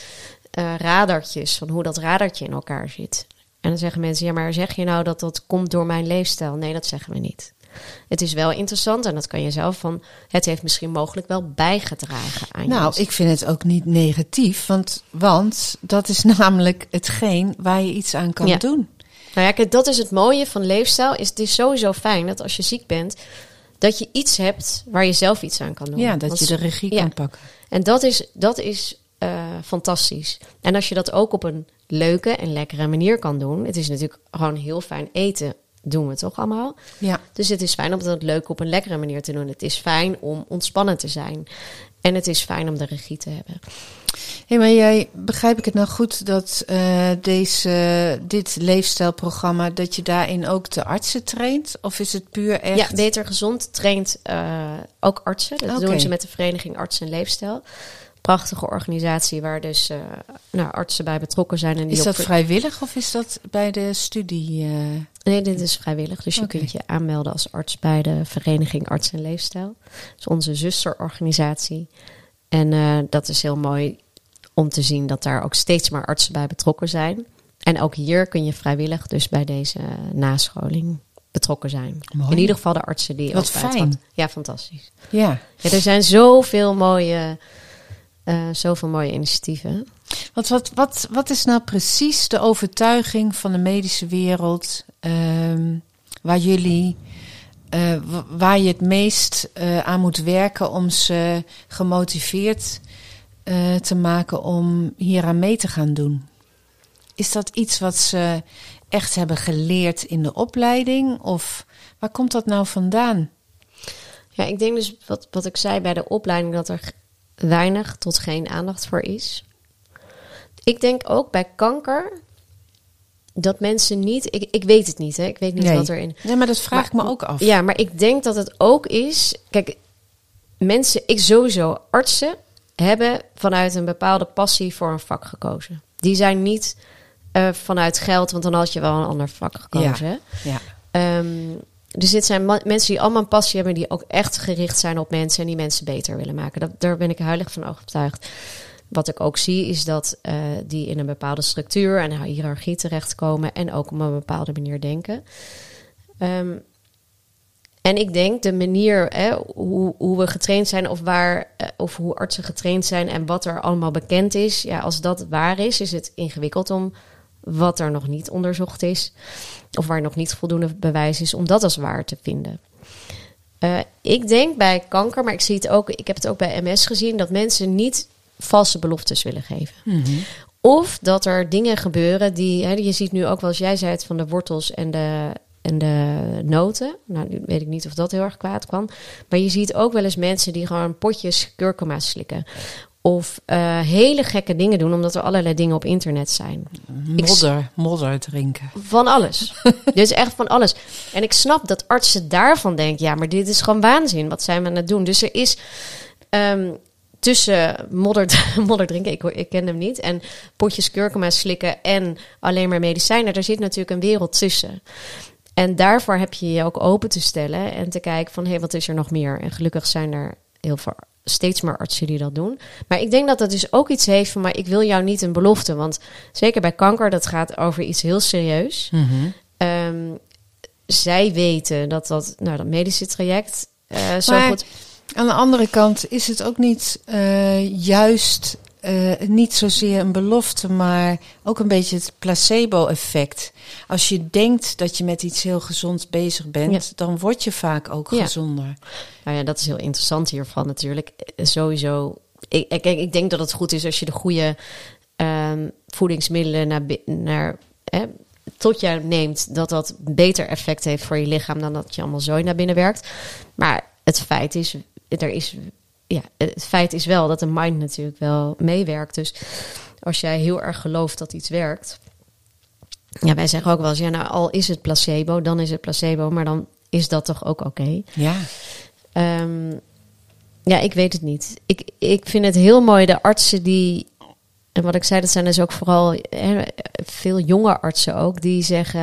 [SPEAKER 2] eh, radartjes, van hoe dat radartje in elkaar zit. En dan zeggen mensen, ja, maar zeg je nou dat dat komt door mijn leefstijl? Nee, dat zeggen we niet. Het is wel interessant en dat kan je zelf van. Het heeft misschien mogelijk wel bijgedragen aan je
[SPEAKER 1] Nou, ik vind het ook niet negatief, want, want dat is namelijk hetgeen waar je iets aan kan
[SPEAKER 2] Ja.
[SPEAKER 1] doen.
[SPEAKER 2] Nou ja, kijk, dat is het mooie van leefstijl. Is het is sowieso fijn dat als je ziek bent, dat je iets hebt waar je zelf iets aan kan doen.
[SPEAKER 1] Ja, dat
[SPEAKER 2] Want
[SPEAKER 1] je de regie
[SPEAKER 2] ja.
[SPEAKER 1] kan pakken.
[SPEAKER 2] En dat is, dat is eh, fantastisch. En als je dat ook op een leuke en lekkere manier kan doen. Het is natuurlijk gewoon heel fijn eten. Doen we toch allemaal?
[SPEAKER 1] Ja.
[SPEAKER 2] Dus het is fijn om dat leuk op een lekkere manier te doen. Het is fijn om ontspannen te zijn. En het is fijn om de regie te hebben.
[SPEAKER 1] Hé, maar jij, begrijp ik het nou goed dat eh, deze, dit leefstijlprogramma, dat je daarin ook de artsen traint? Of is het puur echt...
[SPEAKER 2] Ja, Beter Gezond traint eh, ook artsen. Dat doen ze met de Vereniging Arts en Leefstijl. Prachtige organisatie waar dus eh, nou, artsen bij betrokken zijn. En die
[SPEAKER 1] Is dat
[SPEAKER 2] op-
[SPEAKER 1] vrijwillig of is dat bij de studie? eh?
[SPEAKER 2] Nee, dit is vrijwillig. Dus je kunt je aanmelden als arts bij de Vereniging Arts en Leefstijl. Dat is onze zusterorganisatie. En eh, dat is heel mooi om te zien dat daar ook steeds meer artsen bij betrokken zijn. En ook hier kun je vrijwillig dus bij deze nascholing betrokken zijn.
[SPEAKER 1] Mooi.
[SPEAKER 2] In ieder geval de artsen die
[SPEAKER 1] Wat
[SPEAKER 2] ook
[SPEAKER 1] fijn.
[SPEAKER 2] Ja, fantastisch.
[SPEAKER 1] Ja,
[SPEAKER 2] Ja, er zijn zoveel mooie, eh, zoveel mooie initiatieven.
[SPEAKER 1] want wat, wat, wat is nou precies de overtuiging van de medische wereld ehm, waar jullie, eh, wa- waar je het meest eh, aan moet werken om ze gemotiveerd te maken om hieraan mee te gaan doen? Is dat iets wat ze echt hebben geleerd in de opleiding? Of waar komt dat nou vandaan?
[SPEAKER 2] Ja, ik denk dus wat, wat ik zei bij de opleiding dat er weinig tot geen aandacht voor is. Ik denk ook bij kanker dat mensen niet. Ik, ik weet het niet, hè? Ik weet niet
[SPEAKER 1] Nee.
[SPEAKER 2] wat erin.
[SPEAKER 1] Nee, maar dat vraag
[SPEAKER 2] Maar-
[SPEAKER 1] ik me ook af.
[SPEAKER 2] Ja, maar ik denk dat het ook is. Kijk, mensen, ik sowieso, artsen hebben vanuit een bepaalde passie voor een vak gekozen. Die zijn niet eh, vanuit geld, want dan had je wel een ander vak gekozen. hè?
[SPEAKER 1] Ja.
[SPEAKER 2] Ehm, dus dit zijn mensen die allemaal een passie hebben, die ook echt gericht zijn op mensen en die mensen beter willen maken. Dat, daar ben ik heilig van overtuigd. Wat ik ook zie is dat eh, die in een bepaalde structuur en hiërarchie terechtkomen en ook op een bepaalde manier denken. Ehm, en ik denk de manier hè, hoe, hoe we getraind zijn of, waar, eh, of hoe artsen getraind zijn en wat er allemaal bekend is. Ja, als dat waar is, is het ingewikkeld om wat er nog niet onderzocht is. Of waar nog niet voldoende bewijs is om dat als waar te vinden. Eh, ik denk bij kanker, maar ik zie het ook, ik heb het ook bij MS gezien, dat mensen niet valse beloftes willen geven.
[SPEAKER 1] Mhm.
[SPEAKER 2] Of dat er dingen gebeuren die, hè, je ziet nu ook wel, als jij zei het van de wortels en de, en de noten. Nou, nu weet ik niet of dat heel erg kwaad kwam. Maar je ziet ook wel eens mensen die gewoon potjes kurkuma slikken. Of eh, hele gekke dingen doen, omdat er allerlei dingen op internet zijn. Ik
[SPEAKER 1] Modder, modder drinken.
[SPEAKER 2] Van alles. dus echt van alles. En ik snap dat artsen daarvan denken: ja, maar dit is gewoon waanzin. Wat zijn we aan het doen? Dus er is ehm, tussen modder, modder drinken, ik, ik ken hem niet, en potjes kurkuma slikken en alleen maar medicijnen. Er zit natuurlijk een wereld tussen. En daarvoor heb je je ook open te stellen en te kijken van hé, hey, wat is er nog meer? En gelukkig zijn er heel veel steeds meer artsen die dat doen. Maar ik denk dat dat dus ook iets heeft van, maar ik wil jou niet een belofte. Want zeker bij kanker, dat gaat over iets heel serieus. Ehm, zij weten dat dat, nou, dat medische traject eh, zo
[SPEAKER 1] Maar-
[SPEAKER 2] goed...
[SPEAKER 1] Aan de andere kant is het ook niet eh, juist eh, niet zozeer een belofte, maar ook een beetje het placebo-effect. Als je denkt dat je met iets heel gezonds bezig bent,
[SPEAKER 2] Ja.
[SPEAKER 1] dan word je vaak ook
[SPEAKER 2] Ja.
[SPEAKER 1] gezonder.
[SPEAKER 2] Nou ja, dat is heel interessant hiervan natuurlijk. Eh, Sowieso, ik, ik, denk dat het goed is als je de goede ehm, voedingsmiddelen naar, naar, hè, tot jou neemt, dat dat beter effect heeft voor je lichaam dan dat je allemaal zo naar binnen werkt. Maar het feit is, er is, ja, het feit is wel dat de mind natuurlijk wel meewerkt. Dus als jij heel erg gelooft dat iets werkt. Ja, wij zeggen ook wel eens, ja, nou, al is het placebo, dan is het placebo, maar dan is dat toch ook oké.
[SPEAKER 1] Ja.
[SPEAKER 2] Ehm, Ja, ik weet het niet. Ik, ik vind het heel mooi, de artsen die... En wat ik zei, dat zijn dus ook vooral hè, veel jonge artsen ook, die zeggen...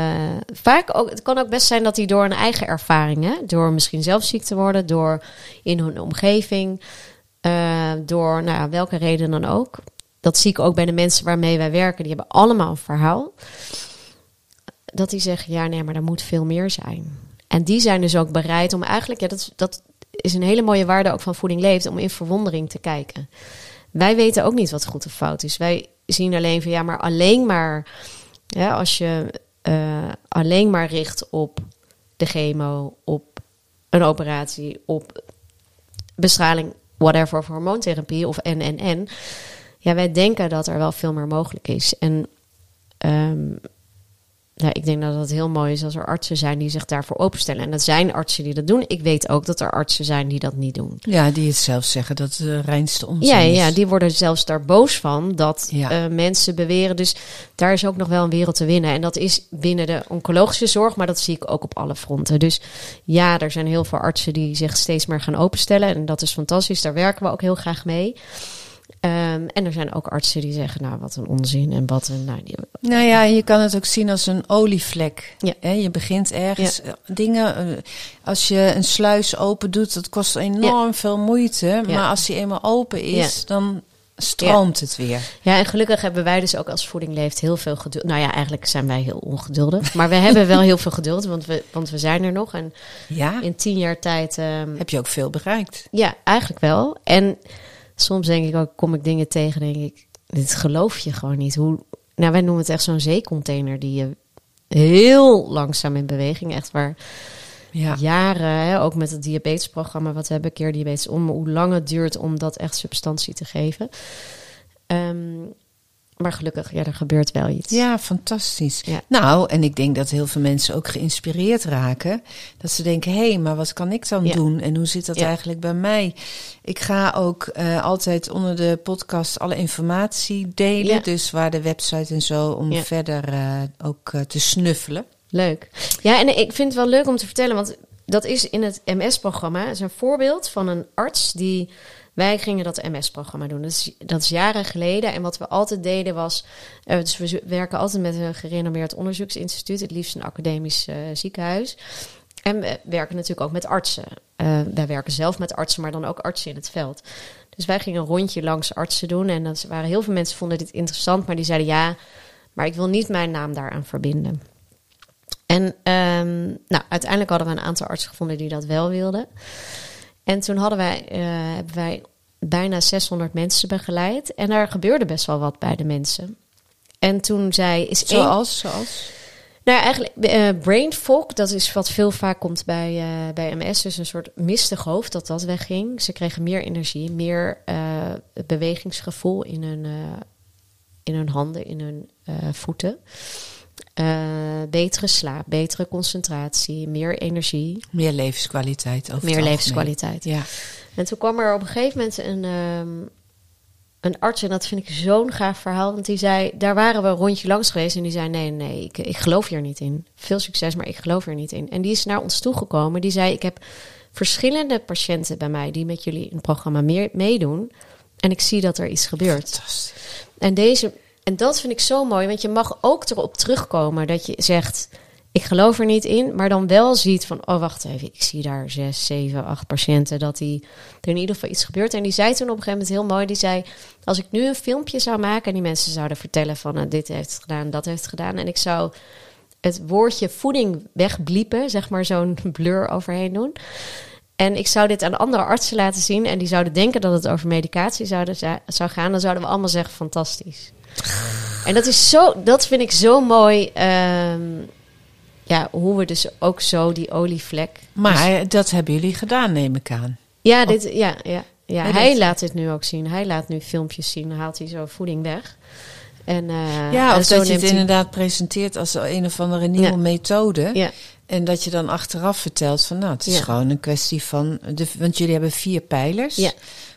[SPEAKER 2] Vaak ook, het kan ook best zijn dat die door een eigen ervaring, hè, door misschien zelf ziek te worden, door in hun omgeving, uh, door nou welke reden dan ook. Dat zie ik ook bij de mensen waarmee wij werken, die hebben allemaal een verhaal. Dat die zeggen, ja nee, maar er moet veel meer zijn. En die zijn dus ook bereid om eigenlijk, ja, dat, dat is een hele mooie waarde ook van voeding leeft, om in verwondering te kijken. Wij weten ook niet wat goed of fout is. Wij zien alleen van ja, maar alleen maar ja, als je uh, alleen maar richt op de chemo, op een operatie, op bestraling, whatever, of hormoontherapie of en en en. Ja, wij denken dat er wel veel meer mogelijk is. En um, nou, ik denk dat het heel mooi is als er artsen zijn die zich daarvoor openstellen. En dat zijn artsen die dat doen. Ik weet ook dat er artsen zijn die dat niet doen.
[SPEAKER 1] Ja, die het zelf zeggen dat het de reinste onzin
[SPEAKER 2] ja,
[SPEAKER 1] is.
[SPEAKER 2] Ja, die worden zelfs daar boos van dat ja. uh, mensen beweren. Dus daar is ook nog wel een wereld te winnen. En dat is binnen de oncologische zorg, maar dat zie ik ook op alle fronten. Dus ja, er zijn heel veel artsen die zich steeds meer gaan openstellen. En dat is fantastisch. Daar werken we ook heel graag mee. Um, en er zijn ook artsen die zeggen, nou, wat een onzin en wat een... Nou, die...
[SPEAKER 1] nou ja, je kan het ook zien als een olievlek. Ja. He, je begint ergens ja. dingen... Als je een sluis open doet, dat kost enorm ja. veel moeite. Maar als die eenmaal open is, dan stroomt het weer.
[SPEAKER 2] Ja, en gelukkig hebben wij dus ook als Voeding Leeft heel veel geduld. Nou ja, eigenlijk zijn wij heel ongeduldig. Maar we hebben wel heel veel geduld, want we, want we zijn er nog. En
[SPEAKER 1] ja.
[SPEAKER 2] in tien jaar tijd... Um,
[SPEAKER 1] Heb je ook veel bereikt.
[SPEAKER 2] Ja, eigenlijk wel. En soms denk ik ook, kom ik dingen tegen, denk ik, dit geloof je gewoon niet. Hoe, nou, wij noemen het echt zo'n zeecontainer die je heel langzaam in beweging, echt waar ja. jaren, hè, ook met het diabetesprogramma, wat we hebben, keer diabetes om, hoe lang het duurt om dat echt substantie te geven. Um, maar gelukkig, ja, er gebeurt wel iets.
[SPEAKER 1] Ja, fantastisch. Ja. Nou, en ik denk dat heel veel mensen ook geïnspireerd raken. Dat ze denken, hé, hey, maar wat kan ik dan ja. doen? En hoe zit dat ja. eigenlijk bij mij? Ik ga ook uh, altijd onder de podcast alle informatie delen. Dus waar de website en zo, om verder uh, ook uh, te snuffelen.
[SPEAKER 2] Leuk. Ja, en ik vind het wel leuk om te vertellen, want dat is in het MS-programma. is een voorbeeld van een arts die wij gingen dat MS-programma doen. Dat is, dat is jaren geleden. En wat we altijd deden was. Uh, dus we werken altijd met een gerenommeerd onderzoeksinstituut, het liefst een academisch uh, ziekenhuis. En we werken natuurlijk ook met artsen. Uh, wij werken zelf met artsen, maar dan ook artsen in het veld. Dus wij gingen een rondje langs artsen doen. En dat waren heel veel mensen vonden dit interessant, maar die zeiden ja, maar ik wil niet mijn naam daaraan verbinden. En um, nou, uiteindelijk hadden we een aantal artsen gevonden die dat wel wilden. En toen hadden wij, uh, hebben wij bijna 600 mensen begeleid. En daar gebeurde best wel wat bij de mensen. En toen zei... Is
[SPEAKER 1] zoals? Één, zoals?
[SPEAKER 2] Nou, eigenlijk uh, brain fog, dat is wat veel vaak komt bij, uh, bij MS. Dus een soort mistig hoofd, dat dat wegging. Ze kregen meer energie, meer bewegingsgevoel in hun, in hun handen, in hun voeten. Betere slaap, betere concentratie, meer energie.
[SPEAKER 1] Meer levenskwaliteit. Over
[SPEAKER 2] meer levenskwaliteit. Ja. En toen kwam er op een gegeven moment een, um, een arts, en dat vind ik zo'n gaaf verhaal, want die zei, daar waren we een rondje langs geweest en die zei, nee, nee, ik, ik geloof hier niet in. Veel succes, maar ik geloof er niet in. En die is naar ons toegekomen, die zei, ik heb verschillende patiënten bij mij die met jullie een programma meer meedoen en ik zie dat er iets gebeurt. En deze, en dat vind ik zo mooi, want je mag ook erop terugkomen dat je zegt, ik geloof er niet in, maar dan wel ziet van, oh wacht even, ik zie daar zes, zeven, acht patiënten dat die, er in ieder geval iets gebeurt. En die zei toen op een gegeven moment heel mooi, die zei, als ik nu een filmpje zou maken en die mensen zouden vertellen van, nou, dit heeft het gedaan, dat heeft het gedaan, en ik zou het woordje voeding wegbliepen, zeg maar zo'n blur overheen doen. En ik zou dit aan andere artsen laten zien en die zouden denken dat het over medicatie zouden, zou gaan, dan zouden we allemaal zeggen fantastisch. En dat is zo, dat vind ik zo mooi. Um, ja, hoe we dus ook zo die olievlek.
[SPEAKER 1] Maar dus, dat hebben jullie gedaan, neem ik aan.
[SPEAKER 2] Ja, dit, ja, ja, ja. Hij laat dit nu ook zien. Hij laat nu filmpjes zien. Dan haalt hij zo voeding weg. En, uh,
[SPEAKER 1] ja, of
[SPEAKER 2] en
[SPEAKER 1] dat je het inderdaad presenteert als een of andere nieuwe ja. methode.
[SPEAKER 2] Ja.
[SPEAKER 1] En dat je dan achteraf vertelt van nou, het is
[SPEAKER 2] Ja.
[SPEAKER 1] gewoon een kwestie van. De, want jullie hebben vier pijlers: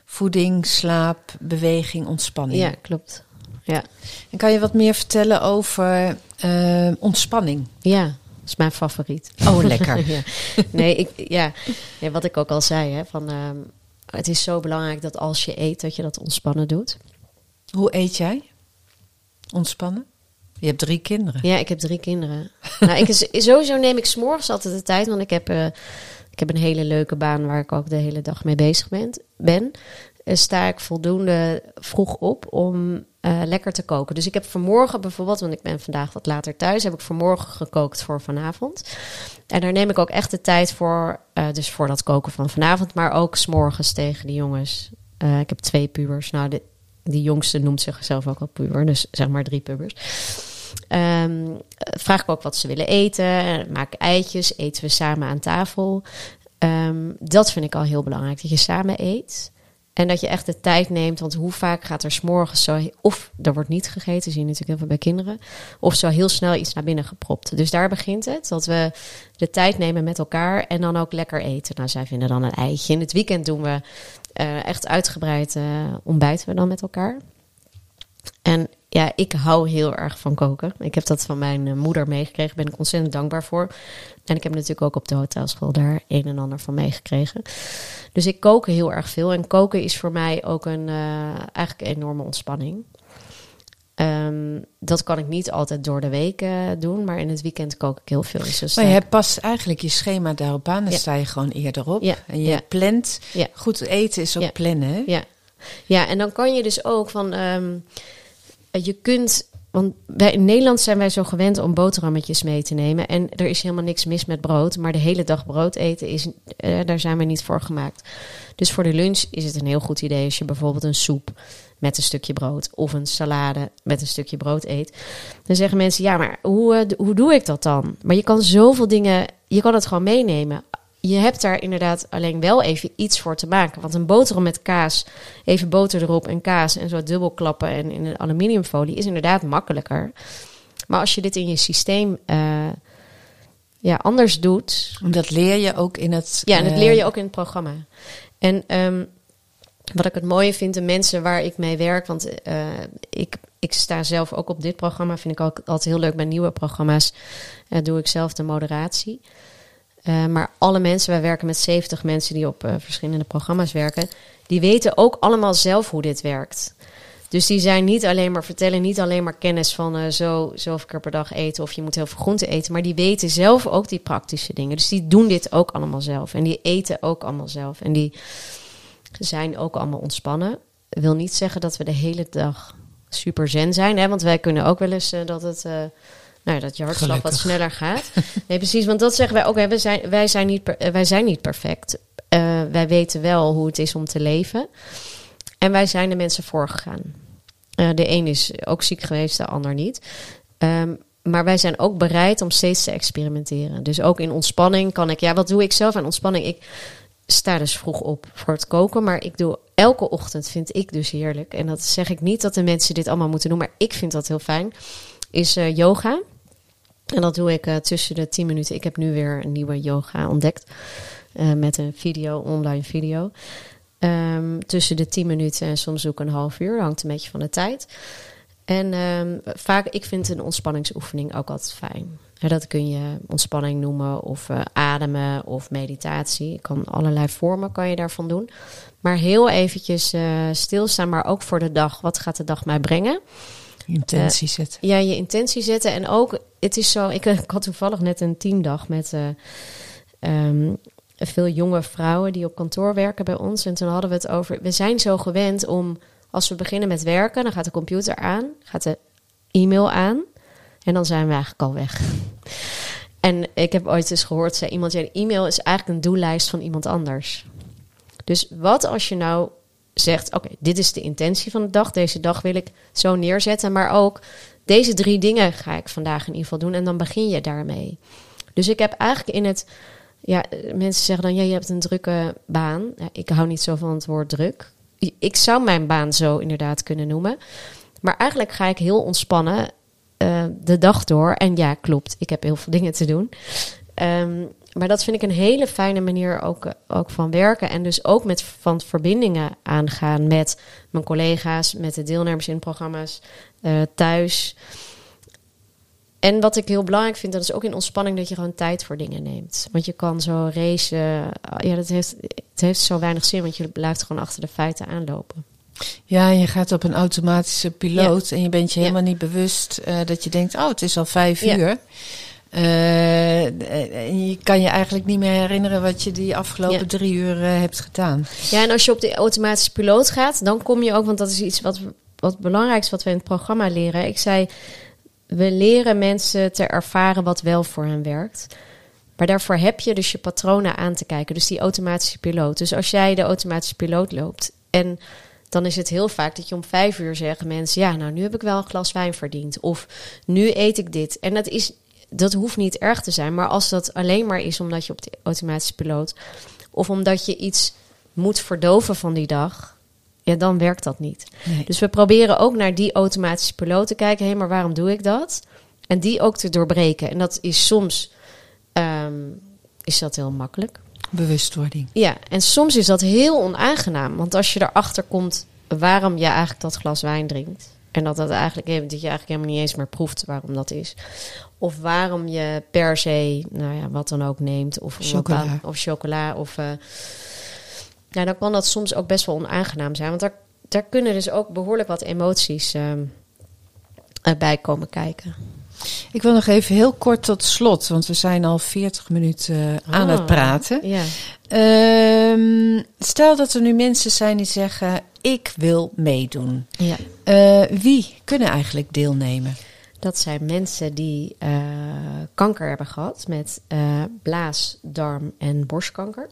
[SPEAKER 1] voeding, slaap, beweging, ontspanning.
[SPEAKER 2] Ja, klopt. Ja.
[SPEAKER 1] En kan je wat meer vertellen over eh, ontspanning?
[SPEAKER 2] ja, dat is mijn favoriet.
[SPEAKER 1] Oh, lekker.
[SPEAKER 2] ja. Nee, ik, ja. Wat ik ook al zei, hè, van, ehm, het is zo belangrijk dat als je eet, dat je dat ontspannen doet.
[SPEAKER 1] Hoe eet jij? Ontspannen? Je hebt drie kinderen.
[SPEAKER 2] Ja, ik heb drie kinderen. nou, ik, sowieso neem ik s'morgens altijd de tijd, want ik heb, uh, ik heb een hele leuke baan waar ik ook de hele dag mee bezig ben. ben. Uh, sta ik voldoende vroeg op om uh, lekker te koken. Dus ik heb vanmorgen bijvoorbeeld, want ik ben vandaag wat later thuis, heb ik vanmorgen gekookt voor vanavond. En daar neem ik ook echt de tijd voor, dus voor dat koken van vanavond, maar ook s'morgens tegen de jongens. ik heb twee pubers. Nou, de, die jongste noemt zichzelf ook al puber, dus zeg maar drie pubers. Um, vraag ik ook wat ze willen eten. Maak eitjes, eten we samen aan tafel. Um, dat vind ik al heel belangrijk, dat je samen eet. En dat je echt de tijd neemt, want hoe vaak gaat er s'morgens zo... Of er wordt niet gegeten, zie je natuurlijk heel veel bij kinderen. Of zo heel snel iets naar binnen gepropt. Dus daar begint het, dat we de tijd nemen met elkaar en dan ook lekker eten. Nou, zij vinden dan een eitje. In het weekend doen we uh, echt uitgebreid uh, ontbijten we dan met elkaar. En ja, ik hou heel erg van koken. Ik heb dat van mijn uh, moeder meegekregen. Ben ik ontzettend dankbaar voor. En ik heb natuurlijk ook op de hotelschool daar een en ander van meegekregen. Dus ik kook heel erg veel. En koken is voor mij ook een, eigenlijk een enorme ontspanning. Um, dat kan ik niet altijd door de week uh, doen, maar in het weekend kook ik heel veel.
[SPEAKER 1] Dus maar je hebt pas eigenlijk je schema daarop aan, dan ja. sta je gewoon eerder op. Ja. En je ja. plant. Goed eten is ook plannen.
[SPEAKER 2] Ja. ja, en dan kan je dus ook van. Um, je kunt. Want wij, in Nederland zijn wij zo gewend om boterhammetjes mee te nemen. En er is helemaal niks mis met brood. Maar de hele dag brood eten, is, uh, daar zijn we niet voor gemaakt. Dus voor de lunch is het een heel goed idee als je bijvoorbeeld een soep met een stukje brood of een salade met een stukje brood eet. Dan zeggen mensen, ja, maar hoe, uh, hoe doe ik dat dan? Maar je kan zoveel dingen, je kan het gewoon meenemen. Je hebt daar inderdaad alleen wel even iets voor te maken. Want een boterham met kaas, even boter erop en kaas en zo dubbel klappen en in een aluminiumfolie is inderdaad makkelijker. Maar als je dit in je systeem uh, ja, anders doet.
[SPEAKER 1] Dat leer je ook in het.
[SPEAKER 2] Ja, en dat leer je ook in het programma. En um, wat ik het mooie vind, de mensen waar ik mee werk, want uh, ik, ik sta zelf ook op dit programma, vind ik ook altijd heel leuk bij nieuwe programma's, uh, doe ik zelf de moderatie. Uh, maar alle mensen, wij werken met 70 mensen die op verschillende programma's werken, die weten ook allemaal zelf hoe dit werkt. Dus die zijn niet alleen maar vertellen, niet alleen maar kennis van zo zoveel keer per dag eten of je moet heel veel groente eten, maar die weten zelf ook die praktische dingen. Dus die doen dit ook allemaal zelf en die eten ook allemaal zelf. En die, zijn ook allemaal ontspannen. Wil niet zeggen dat we de hele dag super zen zijn. Hè? Want wij kunnen ook wel eens uh, dat het. Uh, nou, dat je hartslag wat sneller gaat. Nee, precies. Want dat zeggen wij ook. Hè, wij, zijn, wij, zijn niet per, wij zijn niet perfect. Uh, wij weten wel hoe het is om te leven. En wij zijn de mensen voorgegaan. de een is ook ziek geweest, de ander niet. Um, maar wij zijn ook bereid om steeds te experimenteren. Dus ook in ontspanning kan ik. Ja, wat doe ik zelf aan ontspanning? Ik sta dus vroeg op voor het koken. Maar ik doe elke ochtend, vind ik dus heerlijk. En dat zeg ik niet dat de mensen dit allemaal moeten doen. Maar ik vind dat heel fijn. Is uh, yoga. En dat doe ik uh, tussen de 10 minuten. Ik heb nu weer een nieuwe yoga ontdekt. Uh, met een video, online video. Um, tussen de 10 minuten en soms ook een half uur. Hangt een beetje van de tijd. En um, vaak, ik vind een ontspanningsoefening ook altijd fijn. dat kun je ontspanning noemen of uh, ademen of meditatie. Je kan allerlei vormen kan je daarvan doen. Maar heel eventjes uh, stilstaan, maar ook voor de dag. Wat gaat de dag mij brengen?
[SPEAKER 1] Intentie uh, zetten.
[SPEAKER 2] Ja, je intentie zetten. En ook, het is zo, ik, ik had toevallig net een teamdag met um, veel jonge vrouwen die op kantoor werken bij ons. En toen hadden we het over, we zijn zo gewend om als we beginnen met werken, dan gaat de computer aan, gaat de e-mail aan en dan zijn we eigenlijk al weg. En ik heb ooit eens gehoord, zei iemand, ja, de e-mail is eigenlijk een doellijst van iemand anders. Dus wat als je nou zegt, oké, dit is de intentie van de dag, deze dag wil ik zo neerzetten, maar ook deze drie dingen ga ik vandaag in ieder geval doen en dan begin je daarmee. Dus ik heb eigenlijk in het, ja, mensen zeggen dan, ja, je hebt een drukke baan. Ja, ik hou niet zo van het woord druk ik zou mijn baan zo inderdaad kunnen noemen. Maar eigenlijk ga ik heel ontspannen uh, de dag door. En ja, klopt, ik heb heel veel dingen te doen. Um, maar dat vind ik een hele fijne manier ook, ook van werken. En dus ook met van verbindingen aangaan met mijn collega's, met de deelnemers in programma's, uh, thuis. En wat ik heel belangrijk vind, dat is ook in ontspanning dat je gewoon tijd voor dingen neemt. Want je kan zo racen, ja, dat heeft, het heeft zo weinig zin, want je blijft gewoon achter de feiten aanlopen.
[SPEAKER 1] Ja, je gaat op een automatische piloot en je bent je helemaal niet bewust uh, dat je denkt, oh, het is al vijf uur. Uh, je kan je eigenlijk niet meer herinneren wat je die afgelopen drie uur uh, hebt gedaan.
[SPEAKER 2] Ja, en als je op de automatische piloot gaat, dan kom je ook, want dat is iets wat, wat belangrijk is wat we in het programma leren. Ik zei, we leren mensen te ervaren wat wel voor hen werkt. Maar daarvoor heb je dus je patronen aan te kijken. Dus die automatische piloot. Dus als jij de automatische piloot loopt en dan is het heel vaak dat je om vijf uur zeggen mensen: Ja, nou nu heb ik wel een glas wijn verdiend. Of nu eet ik dit. En dat, is, dat hoeft niet erg te zijn. Maar als dat alleen maar is omdat je op de automatische piloot. of omdat je iets moet verdoven van die dag. Ja, dan werkt dat niet. Dus we proberen ook naar die automatische piloot te kijken. Hé, maar waarom doe ik dat? En die ook te doorbreken. En dat is soms ehm, is dat heel makkelijk.
[SPEAKER 1] Bewustwording.
[SPEAKER 2] Ja, en soms is dat heel onaangenaam. Want als je erachter komt waarom je eigenlijk dat glas wijn drinkt. En dat, dat, eigenlijk, dat je eigenlijk helemaal niet eens meer proeft waarom dat is. Of waarom je per se, nou ja, wat dan ook neemt. Of
[SPEAKER 1] chocola.
[SPEAKER 2] of chocola. Of, uh, ja, dan kan dat soms ook best wel onaangenaam zijn. Want daar, daar kunnen dus ook behoorlijk wat emoties uh, bij komen kijken.
[SPEAKER 1] Ik wil nog even heel kort tot slot, want we zijn al 40 minuten aan het ah, praten.
[SPEAKER 2] Ja.
[SPEAKER 1] Um, stel dat er nu mensen zijn die zeggen: Ik wil meedoen.
[SPEAKER 2] Ja.
[SPEAKER 1] Uh, wie kunnen eigenlijk deelnemen?
[SPEAKER 2] Dat zijn mensen die uh, kanker hebben gehad met blaas, darm en borstkanker.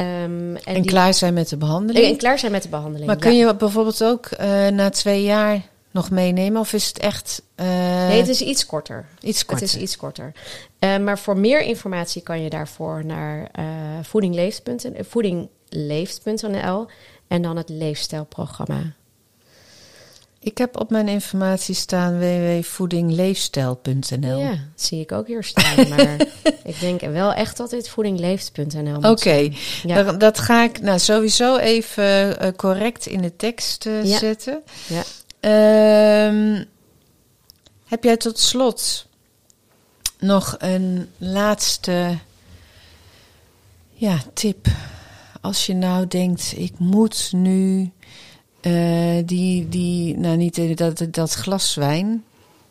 [SPEAKER 1] Um, en, en klaar zijn met de behandeling.
[SPEAKER 2] En klaar zijn met de behandeling.
[SPEAKER 1] Maar kun je bijvoorbeeld ook na twee jaar nog meenemen? Of is het echt. Uh...
[SPEAKER 2] Nee, het is iets korter.
[SPEAKER 1] Iets korter.
[SPEAKER 2] Het is iets korter. Uh, maar voor meer informatie kan je daarvoor naar uh, voedingleeft.nl en dan het leefstijlprogramma.
[SPEAKER 1] Ik heb op mijn informatie staan www.voedingleefstijl.nl.
[SPEAKER 2] Ja, zie ik ook hier staan. Maar ik denk wel echt dat dit voedingleeft.nl
[SPEAKER 1] Oké, okay. ja. dat, dat, ga ik nou sowieso even correct in de tekst
[SPEAKER 2] ja.
[SPEAKER 1] zetten.
[SPEAKER 2] Ja.
[SPEAKER 1] Um, heb jij tot slot nog een laatste ja, tip? Als je nou denkt, ik moet nu uh, die, die, nou niet dat, dat glas wijn,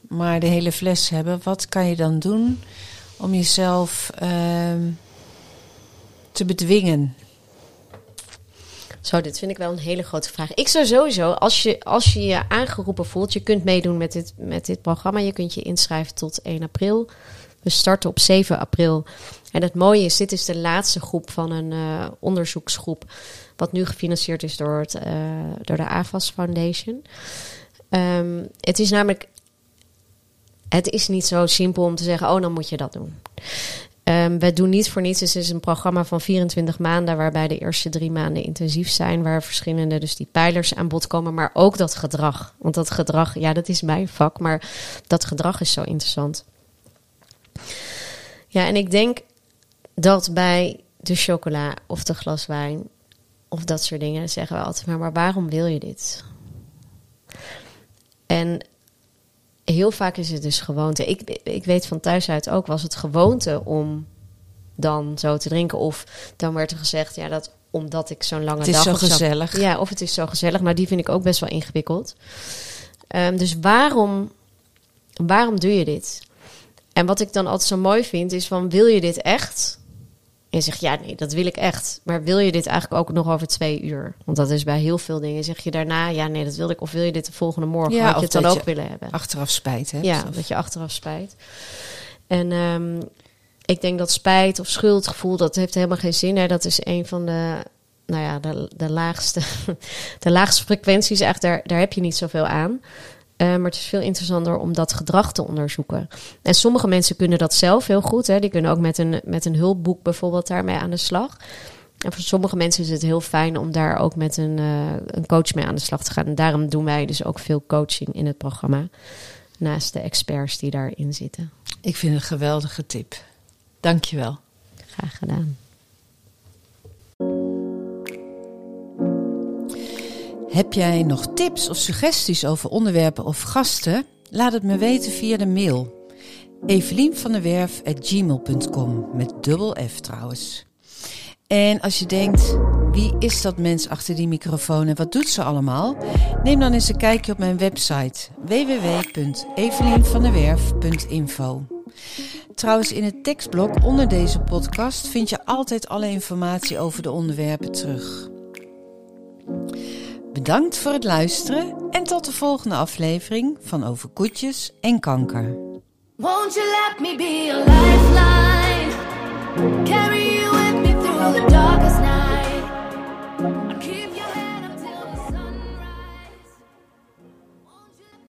[SPEAKER 1] maar de hele fles hebben. Wat kan je dan doen om jezelf uh, te bedwingen?
[SPEAKER 2] Zo, dit vind ik wel een hele grote vraag. Ik zou sowieso, als je als je, je aangeroepen voelt, je kunt meedoen met dit, met dit programma. Je kunt je inschrijven tot 1 april. We starten op 7 april. En het mooie is, dit is de laatste groep van een uh, onderzoeksgroep. Wat nu gefinancierd is door, het, uh, door de AFAS Foundation. Um, het is namelijk. Het is niet zo simpel om te zeggen: oh, dan moet je dat doen. Um, we doen niet voor niets. Het is een programma van 24 maanden, waarbij de eerste drie maanden intensief zijn, waar verschillende dus die pijlers aan bod komen, maar ook dat gedrag. Want dat gedrag, ja, dat is mijn vak, maar dat gedrag is zo interessant. Ja, en ik denk dat bij de chocola of de glas wijn of dat soort dingen zeggen we altijd maar, maar waarom wil je dit? En heel vaak is het dus gewoonte. Ik, ik weet van thuis uit ook, was het gewoonte om dan zo te drinken. Of dan werd er gezegd, ja, dat omdat ik zo'n lange
[SPEAKER 1] dag... Het
[SPEAKER 2] is
[SPEAKER 1] zo gezellig.
[SPEAKER 2] ja, of het is zo gezellig. Maar die vind ik ook best wel ingewikkeld. Um, dus waarom, waarom doe je dit? En wat ik dan altijd zo mooi vind, is van, wil je dit echt? En je zegt, ja, nee, dat wil ik echt. Maar wil je dit eigenlijk ook nog over twee uur? Want dat is bij heel veel dingen. Zeg je daarna, ja, nee, dat wil ik. Of wil je dit de volgende morgen? Ja, Had je het dan ook willen hebben?
[SPEAKER 1] Achteraf spijt, hè?
[SPEAKER 2] Ja, dat je achteraf spijt. En um, ik denk dat spijt of schuldgevoel, dat heeft helemaal geen zin. Hè? Dat is een van de, nou ja, de, de laagste, de laagste frequenties. Echt, daar, daar heb je niet zoveel aan. Uh, maar het is veel interessanter om dat gedrag te onderzoeken. En sommige mensen kunnen dat zelf heel goed. Hè. Die kunnen ook met een, met een hulpboek bijvoorbeeld daarmee aan de slag. En voor sommige mensen is het heel fijn om daar ook met een, uh, een coach mee aan de slag te gaan. En daarom doen wij dus ook veel coaching in het programma. Naast de experts die daarin zitten.
[SPEAKER 1] Ik vind het een geweldige tip. Dankjewel.
[SPEAKER 2] Graag gedaan.
[SPEAKER 1] Heb jij nog tips of suggesties over onderwerpen of gasten? Laat het me weten via de mail. Evelien van der Werf at gmail.com met dubbel F trouwens. En als je denkt, wie is dat mens achter die microfoon en wat doet ze allemaal? Neem dan eens een kijkje op mijn website www.evelienvanderwerf.info. Trouwens, in het tekstblok onder deze podcast vind je altijd alle informatie over de onderwerpen terug. Bedankt voor het luisteren en tot de volgende aflevering van Over Koetjes en Kanker. Won't you let me be a lifeline? Carry me through the.